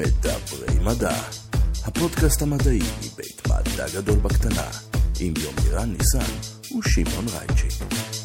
מדברי מדע, הפודקאסט המדעי מבית מדע גדול בקטנה, עם יומירן ניסן ושמעון רייצ'י.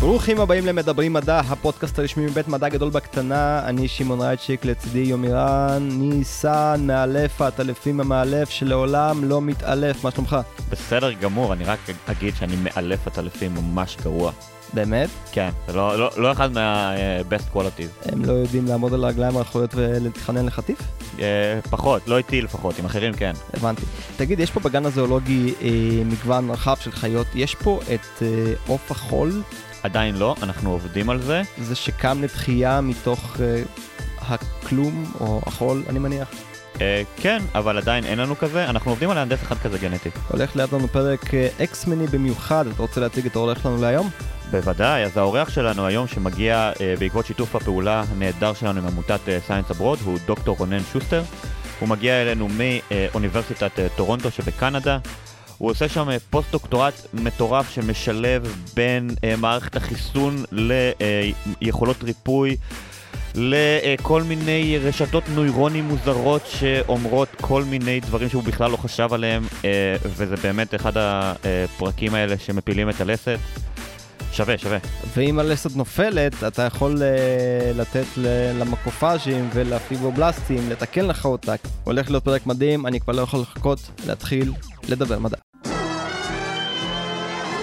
ברוכים הבאים למדברים מדע, הפודקאסט הרשמי מבית מדע גדול בקטנה, אני שמעון רייצ'יק, לצידי יומירן, ניסן, מאלף העטלפים המאלף שלעולם לא מתעלף, מה שלומך? בסדר גמור, אני רק אגיד שאני מאלף עטלפים ממש גרוע. באמת? כן, זה לא, לא, לא אחד מה-best qualities. הם לא יודעים לעמוד על הרגליים האחוריות ולהתחנן לחטיף? אה, פחות, לא איתי לפחות, עם אחרים כן. הבנתי. תגיד, יש פה בגן הזואולוגי אה, מגוון רחב של חיות, יש פה את אה, עוף החול, עדיין לא, אנחנו עובדים על זה. זה שקם לתחייה מתוך אה, הכלום או החול, אני מניח. אה, כן, אבל עדיין אין לנו כזה, אנחנו עובדים על להנדס אחד כזה גנטי. הולך ליד לנו פרק אה, אקס-מני במיוחד, אתה רוצה להציג את האורח שלנו להיום? בוודאי, אז האורח שלנו היום שמגיע אה, בעקבות שיתוף הפעולה הנהדר שלנו עם עמותת Science Abroad הוא דוקטור רונן שוסטר. הוא מגיע אלינו מאוניברסיטת אה, טורונטו שבקנדה. הוא עושה שם אה, פוסט-דוקטורט מטורף שמשלב בין אה, מערכת החיסון ליכולות ריפוי, לכל מיני רשתות נוירונים מוזרות שאומרות כל מיני דברים שהוא בכלל לא חשב עליהם, אה, וזה באמת אחד הפרקים האלה שמפילים את הלסת. שווה, שווה. ואם הלסת נופלת, אתה יכול אה, לתת למקופאז'ים ולפיברובלסטים לתקן לך אותה. הולך להיות פרק מדהים, אני כבר לא יכול לחכות להתחיל לדבר מדע.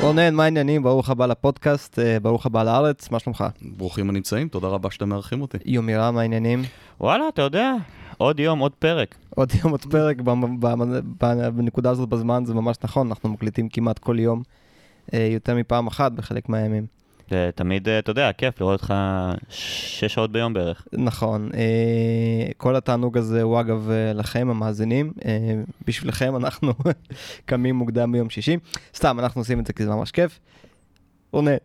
רונן, מה העניינים? ברוך הבא לפודקאסט, אה, ברוך הבא לארץ, מה שלומך? ברוכים הנמצאים, תודה רבה שאתם מארחים אותי. יומירה, מה העניינים? וואלה, אתה יודע, עוד יום, עוד פרק. עוד יום עוד פרק, בנקודה הזאת בזמן זה ממש נכון, אנחנו מקליטים כמעט כל יום, אה, יותר מפעם אחת בחלק מהימים. זה תמיד, אה, אתה יודע, כיף לראות אותך שש שעות ביום בערך. נכון, אה, כל התענוג הזה הוא אגב אה, לכם המאזינים, בשבילכם אנחנו קמים מוקדם ביום שישי, סתם אנחנו עושים את זה כי זה ממש כיף. רונן,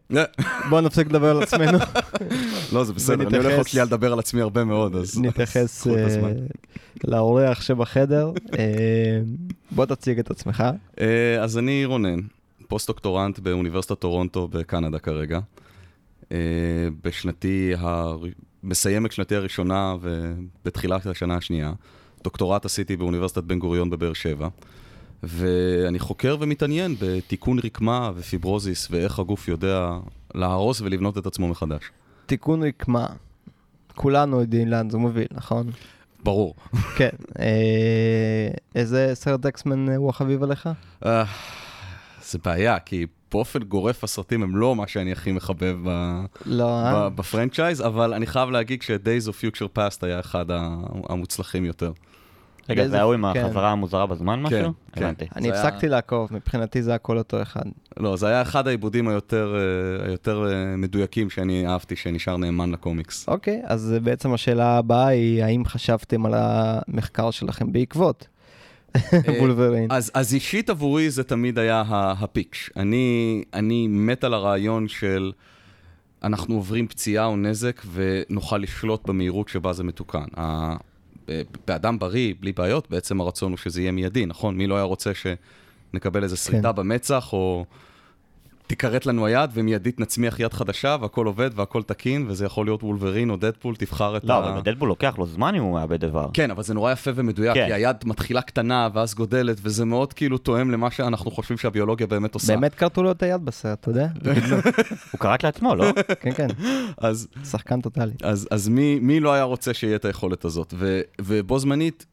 בוא נפסיק לדבר על עצמנו, לא, זה בסדר, אני הולך עוד שנייה לדבר על עצמי הרבה מאוד, אז... נתייחס. לאורח שבחדר, בוא תציג את עצמך. אז אני רונן, פוסט-דוקטורנט באוניברסיטת טורונטו בקנדה כרגע. אה, בשנתי, ה... מסיים את שנתי הראשונה ובתחילת השנה השנייה. דוקטורט עשיתי באוניברסיטת בן גוריון בבאר שבע. ואני חוקר ומתעניין בתיקון רקמה ופיברוזיס ואיך הגוף יודע להרוס ולבנות את עצמו מחדש. תיקון רקמה, כולנו יודעים לאן זה מוביל, נכון? ברור. כן. אה, איזה סרט אקסמן הוא החביב עליך? זה בעיה, כי באופן גורף הסרטים הם לא מה שאני הכי מחבב ב- לא, אה? ב- בפרנצ'ייז, אבל אני חייב להגיד ש-Days of Future Past היה אחד המוצלחים יותר. רגע, זה ההוא עם כן. החזרה המוזרה בזמן משהו? כן. הבנתי. אני הפסקתי לעקוב, מבחינתי זה הכל אותו אחד. לא, זה היה אחד העיבודים היותר, אה, אה, מדויקים שאני אהבתי, שנשאר נאמן לקומיקס. אוקיי, אז בעצם השאלה הבאה היא, האם חשבתם על המחקר שלכם בעקבות וולברין? אז, אז אישית עבורי זה תמיד היה ה- הפיץ'. אני, אני מת על הרעיון של אנחנו עוברים פציעה או נזק ונוכל לשלוט במהירות שבה זה מתוקן. ה- באדם בריא, בלי בעיות, בעצם הרצון הוא שזה יהיה מיידי, נכון? מי לא היה רוצה שנקבל איזה שריטה במצח, או תיכרת לנו היד ומיידית נצמיח יד חדשה והכל עובד והכל תקין, וזה יכול להיות וולברין או דדפול, תבחר את לא, אבל בדדבול לוקח לו זמן אם הוא מאבד איבר. כן, אבל זה נורא יפה ומדויק, כן. כי היד מתחילה קטנה ואז גודלת, וזה מאוד כאילו תואם למה שאנחנו חושבים שהביולוגיה באמת עושה. באמת כרתו לו את היד בסרט, אתה יודע? הוא קראת לעצמו, לא? כן, כן, אז, שחקן טוטאלי. אז, אז מי, מי לא היה רוצה שיהיה את היכולת הזאת? ו, ובו זמנית,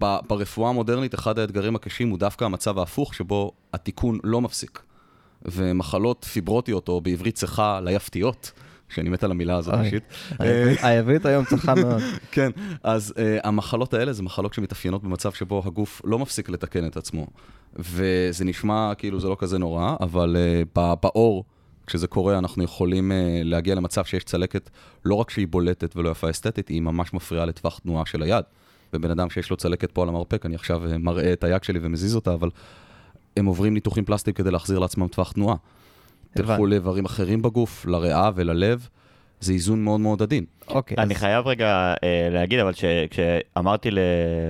ברפואה המודרנית, אחד האתגרים הקשים הוא דווקא המצב ההפוך, שבו התיקון לא מפסיק. ומחלות פיברוטיות, או בעברית צחה, ליפתיות, שאני מת על המילה הזאת אוי. אישית. העברית- העברית היום צחה מאוד. כן, אז uh, המחלות האלה זה מחלות שמתאפיינות במצב שבו הגוף לא מפסיק לתקן את עצמו. וזה נשמע כאילו זה לא כזה נורא, אבל uh, בא- באור, כשזה קורה, אנחנו יכולים uh, להגיע למצב שיש צלקת, לא רק שהיא בולטת ולא יפה אסתטית, היא ממש מפריעה לטווח תנועה של היד. ובן אדם שיש לו צלקת פה על המרפק, אני עכשיו מראה את היד שלי ומזיז אותה, אבל הם עוברים ניתוחים פלסטיים כדי להחזיר לעצמם טווח תנועה. תלכו. לאיברים אחרים בגוף, לריאה וללב, זה איזון מאוד מאוד עדין. אוקיי, אני אז חייב רגע אה, להגיד, אבל ש- כשאמרתי ל-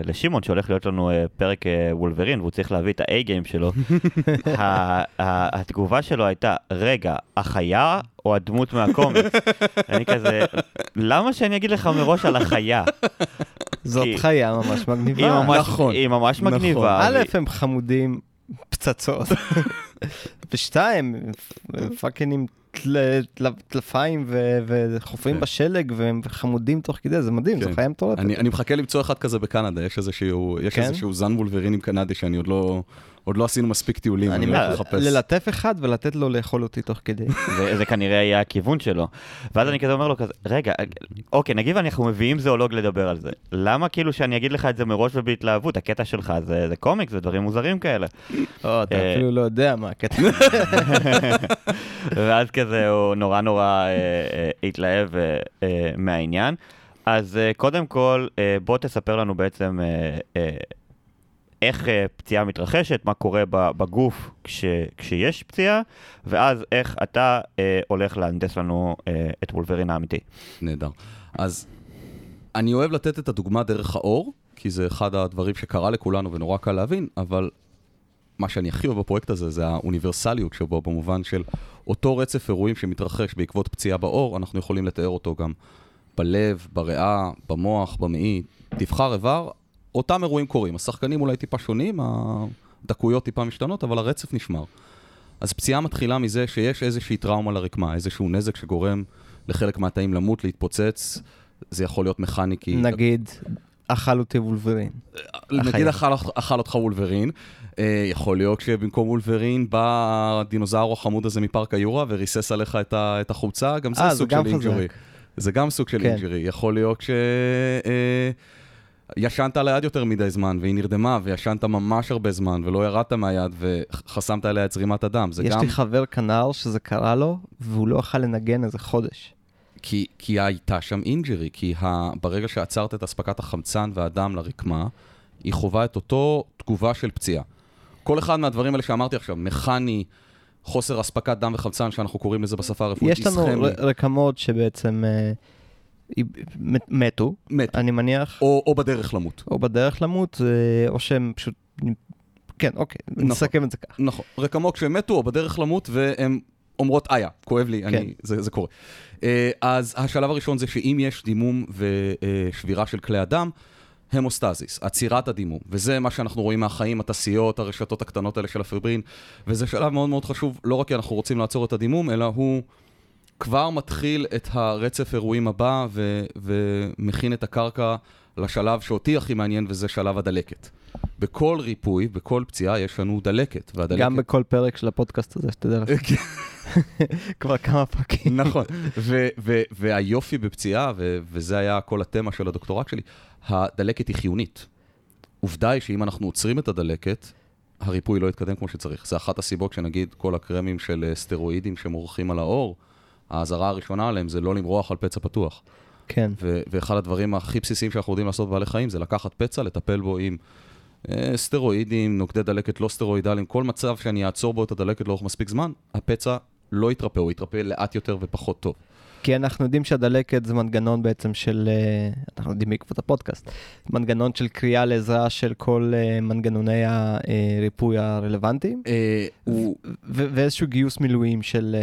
לשמעון שהולך להיות לנו אה, פרק אה, וולברין והוא צריך להביא את ה-A-גיים שלו, התגובה שלו הייתה, רגע, החיה או הדמות מהקומיקס? אני כזה, למה שאני אגיד לך מראש על החיה? זאת חיה ממש היא מגניבה. ממש, נכון. היא ממש נכון. מגניבה. א', והיא- הם חמודים פצצות, ושתיים, fucking עם טל- טל- טלפיים וחופרים כן. בשלג והם חמודים תוך כדי, זה מדהים, זו כן. חיה מטורפת. אני, מחכה למצוא אחד כזה בקנדה, יש איזשהו, כן? איזשהו זן וולברינים קנדי שאני עוד לא, עוד לא עשינו מספיק טיולים, אני אני לא- הולך לחפש. ללטף אחד ולתת לו לאכול אותי תוך כדי. זה, כנראה יהיה הכיוון שלו. ואז אני כזה אומר לו כזה, רגע, אוקיי, נגיד אנחנו מביאים זואולוג לדבר על זה. למה כאילו שאני אגיד לך את זה מראש ובהתלהבות? הקטע שלך זה, זה קומיקס, זה דברים מוזרים כאלה. או, אתה אה, אפילו לא יודע מה הקטע. ואז כזה הוא נורא נורא אה, אה, התלהב מהעניין. אז קודם כל, בוא תספר לנו בעצם איך אה, פציעה מתרחשת, מה קורה בגוף כש, כשיש פציעה, ואז איך אתה אה, הולך להנדס לנו אה, את וולברין האמיתי. נהדר. אז אני אוהב לתת את הדוגמה דרך האור, כי זה אחד הדברים שקרה לכולנו ונורא קל להבין, אבל מה שאני הכי אוהב בפרויקט הזה זה האוניברסליות שבו, במובן של אותו רצף אירועים שמתרחש בעקבות פציעה בעור, אנחנו יכולים לתאר אותו גם בלב, בריאה, במוח, במעי, תבחר איבר, אותם אירועים קורים. השחקנים אולי טיפה שונים, הדקויות טיפה משתנות, אבל הרצף נשמר. אז פציעה מתחילה מזה שיש איזושהי טראומה לרקמה, איזשהו נזק שגורם לחלק מהתאים למות, להתפוצץ, זה יכול להיות מכני כי... נגיד, אכל אותי וולברין. נגיד החיה. אכל, אכל אותך וולברין, אה, יכול להיות שבמקום וולברין בא הדינוזאור החמוד הזה מפארק היורה וריסס עליך את, ה, את החולצה, גם זה אה, זה סוג גם של. injury. זה גם סוג של כן. injury. יכול להיות ש... ישנת על היד יותר מדי זמן, והיא נרדמה, וישנת ממש הרבה זמן, ולא ירדת מהיד, וחסמת עליה את זרימת הדם. זה יש גם... לי חבר כנר שזה קרה לו, והוא לא יכל לנגן איזה חודש. כי, כי הייתה שם אינג'רי, כי ה... ברגע שעצרת את אספקת החמצן והדם לרקמה, היא חווה את אותו תגובה של פציעה. כל אחד מהדברים האלה שאמרתי עכשיו, מכני, חוסר אספקת דם וחמצן, שאנחנו קוראים לזה בשפה הרפואית, יש לנו רקמות שבעצם אה, מת- מתו, מת, אני מניח, או, או בדרך למות. או בדרך למות, אה, או שהם פשוט... כן, אוקיי, נכון. נסכם את זה ככה. נכון, רקמות כשהם מתו או בדרך למות, והן אומרות, איה, כואב לי, אני, זה, זה קורה. אה, אז השלב הראשון זה שאם יש דימום ושבירה של כלי הדם, המוסטזיס, עצירת הדימום, וזה מה שאנחנו רואים מהחיים, התעשיות, הרשתות הקטנות האלה של הפיברין, וזה שלב מאוד מאוד חשוב, לא רק כי אנחנו רוצים לעצור את הדימום, אלא הוא כבר מתחיל את הרצף אירועים הבא ו- ומכין את הקרקע לשלב שאותי הכי מעניין, וזה שלב הדלקת. בכל ריפוי, בכל פציעה, יש לנו דלקת, והדלקת... גם בכל פרק של הפודקאסט הזה, שתדע לך, כבר כמה פרקים. נכון, ו- ו- והיופי בפציעה, ו- וזה היה כל התמה של הדוקטורט שלי, הדלקת היא חיונית. עובדה היא שאם אנחנו עוצרים את הדלקת, הריפוי לא יתקדם כמו שצריך. זה אחת הסיבות שנגיד כל הקרמים של אה, סטרואידים שמורחים על העור, האזהרה הראשונה עליהם זה לא למרוח על פצע פתוח. כן. ו- ואחד הדברים הכי בסיסיים שאנחנו יודעים לעשות בבעלי חיים זה לקחת פצע, לטפל בו עם אה, סטרואידים, נוגדי דלקת לא סטרואידליים, כל מצב שאני אעצור בו את הדלקת לאורך מספיק זמן, הפצע לא יתרפא, הוא יתרפא לאט יותר ופחות טוב. כי אנחנו יודעים שהדלקת זה מנגנון בעצם של, אה, אנחנו יודעים בעקבות הפודקאסט, מנגנון של קריאה לעזרה של כל אה, מנגנוני הריפוי הרלוונטיים, אה, ואיזשהו גיוס מילואים של...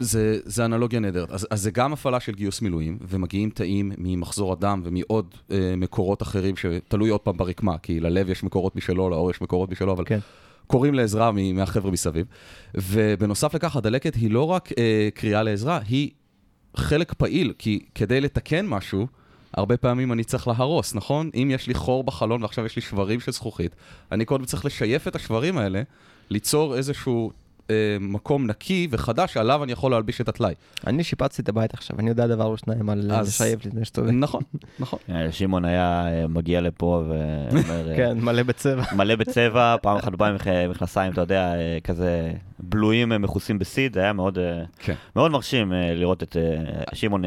זה, זה אנלוגיה נהדרת. אז, אז זה גם הפעלה של גיוס מילואים, ומגיעים תאים ממחזור הדם ומעוד אה, מקורות אחרים, שתלוי עוד פעם ברקמה, כי ללב יש מקורות משלו, לעור יש מקורות משלו, אבל כן. קוראים לעזרה מהחבר'ה מסביב. ובנוסף לכך, הדלקת היא לא רק אה, קריאה לעזרה, היא חלק פעיל, כי כדי לתקן משהו, הרבה פעמים אני צריך להרוס, נכון? אם יש לי חור בחלון ועכשיו יש לי שברים של זכוכית, אני קודם צריך לשייף את השברים האלה, ליצור איזשהו אה, מקום נקי וחדש שעליו אני יכול להלביש את הטלאי. אני שיפצתי את הבית עכשיו, אני יודע דבר או שניים על אז- לשייף לפני שאתה... נכון, נכון. אה, שמעון היה אה, מגיע לפה ואומר... אה, כן, מלא בצבע. מלא בצבע, פעם אחת הוא בא עם מכ- מכנסיים, אתה יודע, כזה בלויים מכוסים בסיד, זה היה מאוד, כן. מאוד מרשים לראות את שמעון.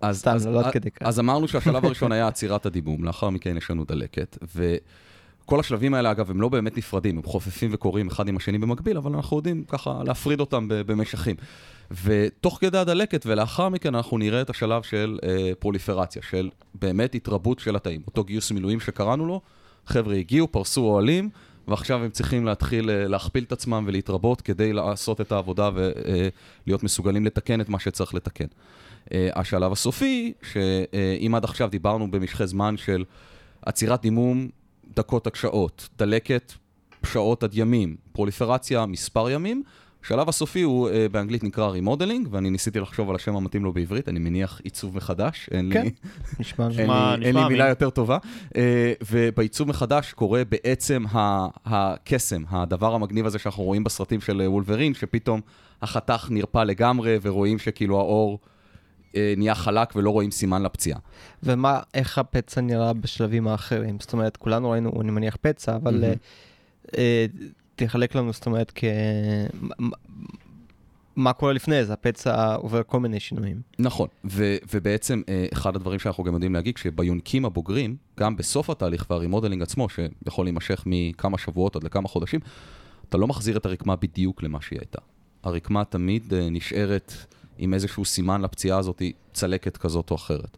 אז, סתם, אז, לא אז, כך. אז אמרנו שהשלב הראשון היה עצירת הדימום, לאחר מכן יש לנו דלקת, כל השלבים האלה, אגב, הם לא באמת נפרדים, הם חופפים וקורים אחד עם השני במקביל, אבל אנחנו יודעים ככה להפריד אותם במשכים. ותוך כדי הדלקת ולאחר מכן אנחנו נראה את השלב של אה, פרוליפרציה, של באמת התרבות של התאים. אותו גיוס מילואים שקראנו לו, חבר'ה הגיעו, פרסו אוהלים, ועכשיו הם צריכים להתחיל אה, להכפיל את עצמם ולהתרבות כדי לעשות את העבודה ולהיות אה, מסוגלים לתקן את מה שצריך לתקן. אה, השלב הסופי, שאם עד עכשיו דיברנו במשכי זמן של עצירת דימום דקות עד שעות, דלקת שעות עד ימים, פרוליפרציה מספר ימים, השלב הסופי הוא uh, באנגלית נקרא remodeling, ואני ניסיתי לחשוב על השם המתאים לו בעברית, אני מניח עיצוב מחדש, אין כן. לי, נשמע, אין נשמע, לי, אין לי נשמע מילה. יותר טובה. Uh, ובעיצוב מחדש קורה בעצם הקסם, הדבר המגניב הזה שאנחנו רואים בסרטים של אה, וולברין, שפתאום החתך נרפא לגמרי, ורואים שכאילו העור נהיה חלק ולא רואים סימן לפציעה. ומה, איך הפצע נראה בשלבים האחרים? זאת אומרת, כולנו ראינו, אני מניח, פצע, אבל מהמם. אה, אה, תחלק לנו, זאת אומרת, כ... מה- קורה לפני זה? הפצע עובר כל מיני שינויים. נכון, ו- ובעצם אה, אחד הדברים שאנחנו גם יודעים להגיד, שביונקים הבוגרים, גם בסוף התהליך והרימודלינג עצמו, שיכול להימשך מכמה שבועות עד לכמה חודשים, אתה לא מחזיר את הרקמה בדיוק למה שהיא הייתה. הרקמה תמיד אה, נשארת עם איזשהו סימן לפציעה הזאת, צלקת כזאת או אחרת.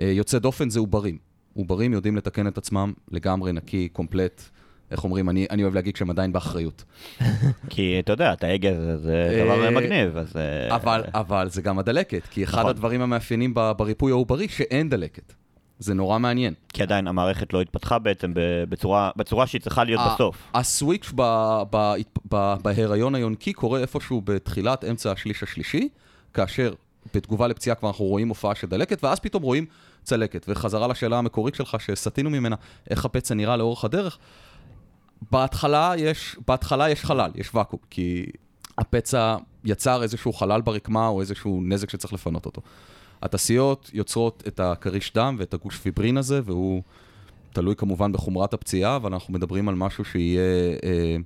אה, יוצא דופן זה עוברים. עוברים יודעים לתקן את עצמם לגמרי נקי, קומפלט. איך אומרים, אני, אני אוהב להגיד שהם עדיין באחריות. כי אתה יודע, אתה עגל זה- זה אה, דבר מגניב, אז... אה, אבל, אבל זה גם הדלקת, כי אחד נכון. הדברים המאפיינים בריפוי העוברי, שאין דלקת. זה נורא מעניין. כי עדיין המערכת לא התפתחה בעצם בצורה, בצורה שהיא צריכה להיות בסוף. הסוויץ' ב- ב- ב- בהיריון היונקי קורה איפשהו בתחילת אמצע השליש השלישי, כאשר בתגובה לפציעה כבר אנחנו רואים הופעה של דלקת, ואז פתאום רואים צלקת. וחזרה לשאלה המקורית שלך שסטינו ממנה, איך הפצע נראה לאורך הדרך, בהתחלה יש, בהתחלה יש חלל, יש ואקום, כי הפצע יצר איזשהו חלל ברקמה או איזשהו נזק שצריך לפנות אותו. התעשיות יוצרות את הכריש דם ואת הגוש פיברין הזה, והוא תלוי כמובן בחומרת הפציעה, אבל אנחנו מדברים על משהו שיהיה אה,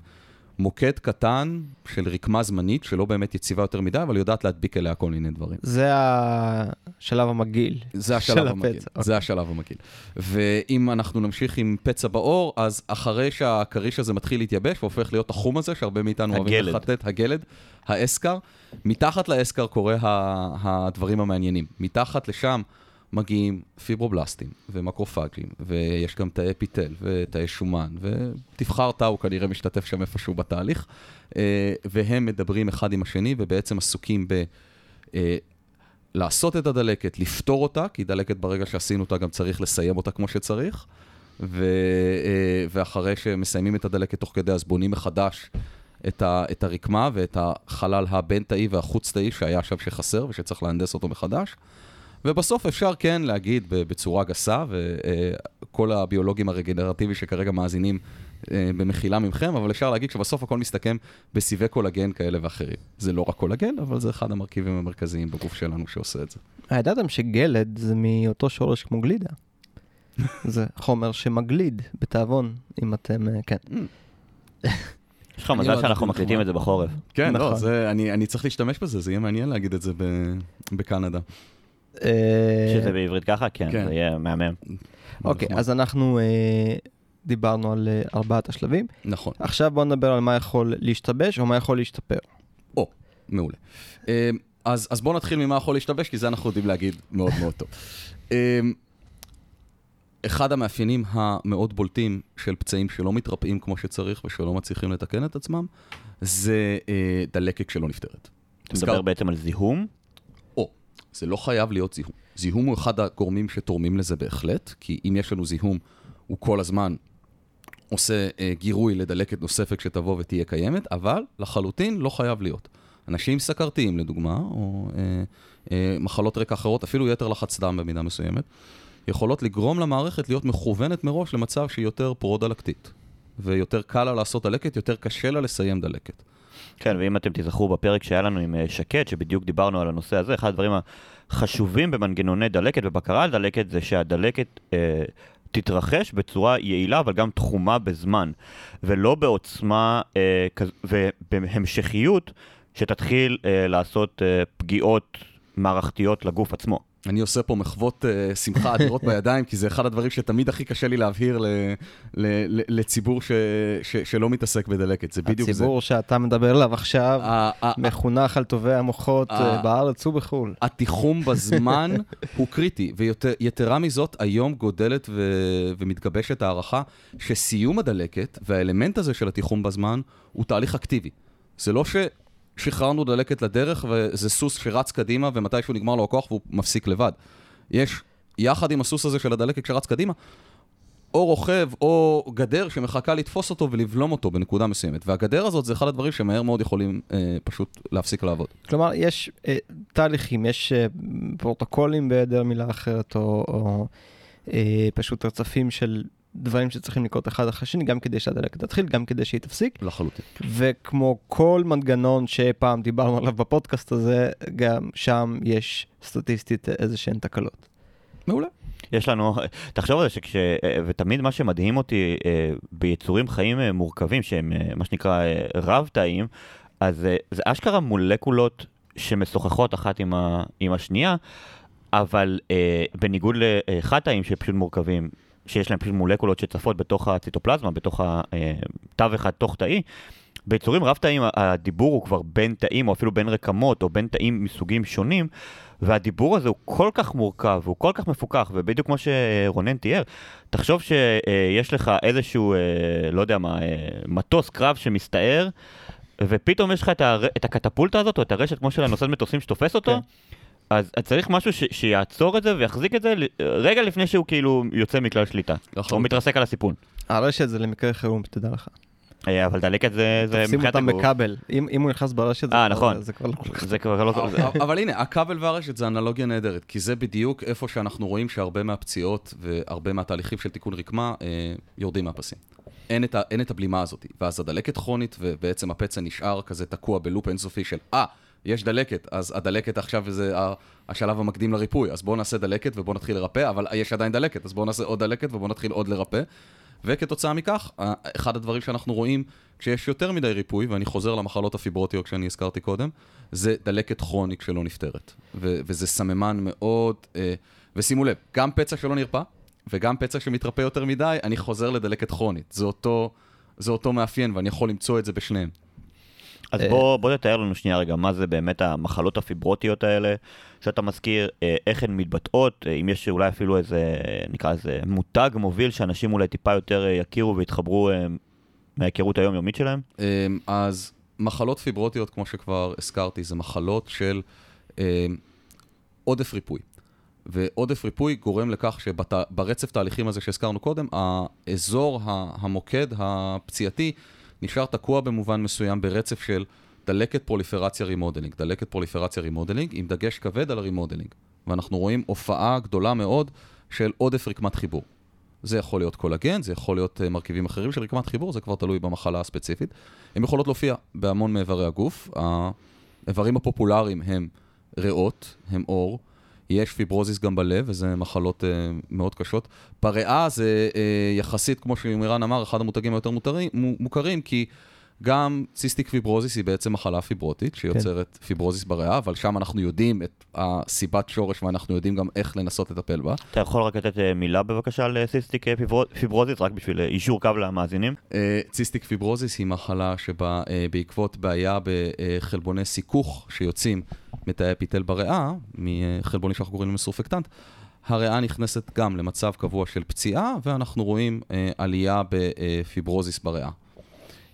מוקד קטן של רקמה זמנית, שלא באמת יציבה יותר מדי, אבל יודעת להדביק אליה כל מיני דברים. זה השלב המגעיל. זה של השלב המגעיל. אוקיי. זה השלב המגעיל. ואם אנחנו נמשיך עם פצע בעור, אז אחרי שהכריש הזה מתחיל להתייבש והופך להיות החום הזה, שהרבה מאיתנו אוהבים הגלד. לחטט, הגלד, האסקר, מתחת לאסקר קורה הדברים המעניינים. מתחת לשם מגיעים פיברובלסטים ומקרופאגים, ויש גם תאי פיטל ותאי שומן, ותבחר תא הוא כנראה משתתף שם איפשהו בתהליך, אה, והם מדברים אחד עם השני ובעצם עסוקים ב... אה, לעשות את הדלקת, לפתור אותה, כי דלקת ברגע שעשינו אותה גם צריך לסיים אותה כמו שצריך, ו, אה, ואחרי שמסיימים את הדלקת תוך כדי, אז בונים מחדש את, ה, את הרקמה ואת החלל הבין-תאי והחוץ-תאי שהיה שם שחסר ושצריך להנדס אותו מחדש. ובסוף אפשר כן להגיד בצורה גסה, וכל הביולוגים הרגנרטיביים שכרגע מאזינים אה, במחילה ממכם, אבל אפשר להגיד שבסוף הכל מסתכם בסיבי קולגן כאלה ואחרים. זה לא רק קולגן, אבל זה אחד המרכיבים המרכזיים בגוף שלנו שעושה את זה. הידעתם שגלד זה מאותו שורש כמו גלידה. זה חומר שמגליד בתיאבון, אם אתם, אה, כן. יש לך מזל לא שאנחנו מקליטים. את זה בחורף. כן, נכון. לא, זה, אני, צריך להשתמש בזה, זה יהיה מעניין להגיד את זה בקנדה. אה, שזה בעברית ככה? כן, כן. זה יהיה מהמם. אוקיי. אז אנחנו אה, דיברנו על אה, ארבעת השלבים. נכון. עכשיו בואו נדבר על מה יכול להשתבש או מה יכול להשתפר. או, מעולה. אז, אז בואו נתחיל ממה יכול להשתבש, כי זה אנחנו יודעים להגיד מאוד מאוד טוב. אחד המאפיינים המאוד בולטים של פצעים שלא מתרפאים כמו שצריך ושלא מצליחים לתקן את עצמם, זה אה, דלקת שלא נפתרת. אתה מדבר בעצם על זיהום? זה לא חייב להיות זיהום. זיהום הוא אחד הגורמים שתורמים לזה בהחלט, כי אם יש לנו זיהום, הוא כל הזמן עושה אה, גירוי לדלקת נוספת שתבוא ותהיה קיימת, אבל לחלוטין לא חייב להיות. אנשים סכרתיים לדוגמה, או אה, אה, מחלות רקע אחרות, אפילו יתר לחץ דם במידה מסוימת, יכולות לגרום למערכת להיות מכוונת מראש למצב שהיא יותר פרו-דלקתית. ויותר קל לה לעשות דלקת, יותר קשה לה לסיים דלקת. כן, ואם אתם תזכרו בפרק שהיה לנו עם אה, שקד, שבדיוק דיברנו על הנושא הזה, אחד הדברים החשובים במנגנוני דלקת ובקרה על דלקת זה שהדלקת אה, תתרחש בצורה יעילה אבל גם תחומה בזמן, ולא בעוצמה אה, כז... ובהמשכיות שתתחיל אה, לעשות אה, פגיעות מערכתיות לגוף עצמו. אני עושה פה מחוות uh, שמחה אדירות בידיים, כי זה אחד הדברים שתמיד הכי קשה לי להבהיר ל, ל, ל, לציבור ש, ש, שלא מתעסק בדלקת, זה בדיוק הציבור זה. הציבור שאתה מדבר עליו עכשיו, מחונך על טובי המוחות ה- uh, בארץ ובחו"ל. התיחום בזמן הוא קריטי, ויתרה מזאת, היום גודלת ו- ומתגבשת הערכה שסיום הדלקת והאלמנט הזה של התיחום בזמן הוא תהליך אקטיבי. זה לא ששחררנו דלקת לדרך וזה סוס שרץ קדימה ומתישהו נגמר לו הכוח והוא מפסיק לבד. יש, יחד עם הסוס הזה של הדלקת שרץ קדימה, או רוכב או גדר שמחכה לתפוס אותו ולבלום אותו בנקודה מסוימת. והגדר הזאת זה אחד הדברים שמהר מאוד יכולים אה, פשוט להפסיק לעבוד. כלומר, יש אה, תהליכים, יש אה, פרוטוקולים בהיעדר מילה אחרת, או, או אה, פשוט רצפים של דברים שצריכים לקרות אחד אחרי השני, גם כדי שהדלקת תתחיל, גם כדי שהיא תפסיק. לחלוטין. וכמו כל מנגנון שפעם דיברנו עליו בפודקאסט הזה, גם שם יש סטטיסטית איזה שהן תקלות. מעולה. יש לנו, תחשוב על זה שכש... ותמיד מה שמדהים אותי אה, ביצורים חיים אה, מורכבים, שהם אה, מה שנקרא רב-תאים, אז זה אשכרה מולקולות שמשוחחות אחת עם, ה... עם השנייה, אבל בניגוד לחד-תאים שפשוט מורכבים, שיש להם פשוט מולקולות שצפות בתוך הציטופלזמה, בתוך התווך התוך-תאי, ביצורים רב-תאים הדיבור הוא כבר בין תאים, או אפילו בין רקמות, או בין תאים מסוגים שונים, והדיבור הזה הוא כל כך מורכב, הוא כל כך מפוקח, ובדיוק כמו שרונן תיאר, תחשוב שיש לך איזשהו, אה, לא יודע מה, אה, מטוס קרב שמסתער, ופתאום יש לך את, הר... את הקטפולטה הזאת, או את הרשת כמו של הנושאת מטוסים שתופס אותו, כן. אז צריך משהו ש... שיעצור את זה ויחזיק את זה רגע לפני שהוא כאילו יוצא מכלל שליטה, או מתרסק על הסיפון. הרשת זה למקרה חירום, תדע לך. אה, אבל דלקת זה מבחינת הגוף. תופסים אותם בכבל. אם הוא נכנס ברשת, אה, נכון. זה כבר לא כל כך... זה כבר לא... אבל הנה, הכבל והרשת זה אנלוגיה נהדרת, כי זה בדיוק איפה שאנחנו רואים שהרבה מהפציעות והרבה מהתהליכים של תיקון רקמה אה, יורדים מהפסים. אין את, אין את הבלימה הזאת, ואז הדלקת כרונית, ובעצם הפצע נשאר כזה תקוע בלופ אינסופי של, אה, יש דלקת, אז הדלקת עכשיו זה השלב המקדים לריפוי, אז בואו נעשה דלקת ובואו נתחיל לרפא, אבל יש עדיין דלקת, אז בואו נעשה עוד דלקת ובואו נתחיל עוד לרפא. וכתוצאה מכך, אחד הדברים שאנחנו רואים כשיש יותר מדי ריפוי, ואני חוזר למחלות הפיברוטיות שאני הזכרתי קודם, זה דלקת כרונית שלא נפתרת. ו- וזה סממן מאוד, אה, ושימו לב, גם פצע שלא נרפא, וגם פצע שמתרפא יותר מדי, אני חוזר לדלקת כרונית. זה אותו, זה אותו מאפיין, ואני יכול למצוא את זה בשניהם. אז בוא, בוא תתאר לנו שנייה רגע, מה זה באמת המחלות הפיברוטיות האלה, שאתה מזכיר, אה, איך הן מתבטאות, אה, אם יש אולי אפילו איזה, נקרא לזה, מותג מוביל שאנשים אולי טיפה יותר אה, יכירו ויתחברו מההיכרות היומיומית שלהם? אז מחלות פיברוטיות, כמו שכבר הזכרתי, זה מחלות של עודף ריפוי. ועודף ריפוי גורם לכך שברצף תהליכים הזה שהזכרנו קודם, האזור המוקד הפציעתי נשאר תקוע במובן מסוים ברצף של דלקת פרוליפרציה remodeling, דלקת פרוליפרציה remodeling, עם דגש כבד על ה remodeling. ואנחנו רואים הופעה גדולה מאוד של עודף רקמת חיבור. זה יכול להיות קולגן, זה יכול להיות uh, מרכיבים אחרים של רקמת חיבור, זה כבר תלוי במחלה הספציפית. הן יכולות להופיע בהמון מאיברי הגוף. האיברים הפופולריים הם ריאות, הם עור, יש פיברוזיס גם בלב, וזה מחלות uh, מאוד קשות. בריאה זה uh, יחסית, כמו שמירן אמר, אחד המותגים היותר מותרים, מוכרים, כי גם ציסטיק פיברוזיס היא בעצם מחלה פיברוטית, שיוצרת כן. פיברוזיס בריאה, אבל שם אנחנו יודעים את הסיבת שורש ואנחנו יודעים גם איך לנסות לטפל בה. אתה יכול רק לתת אה, מילה בבקשה על ציסטיק פיברוזיס, רק בשביל יישור קו למאזינים? ציסטיק פיברוזיס היא מחלה שבה בעקבות בעיה בחלבוני סיכוך שיוצאים מתאי אפיטל בריאה, מחלבונים שאנחנו קוראים להם סורפקטנט, הריאה נכנסת גם למצב קבוע של פציעה, ואנחנו רואים אה, עלייה בפיברוזיס בריאה.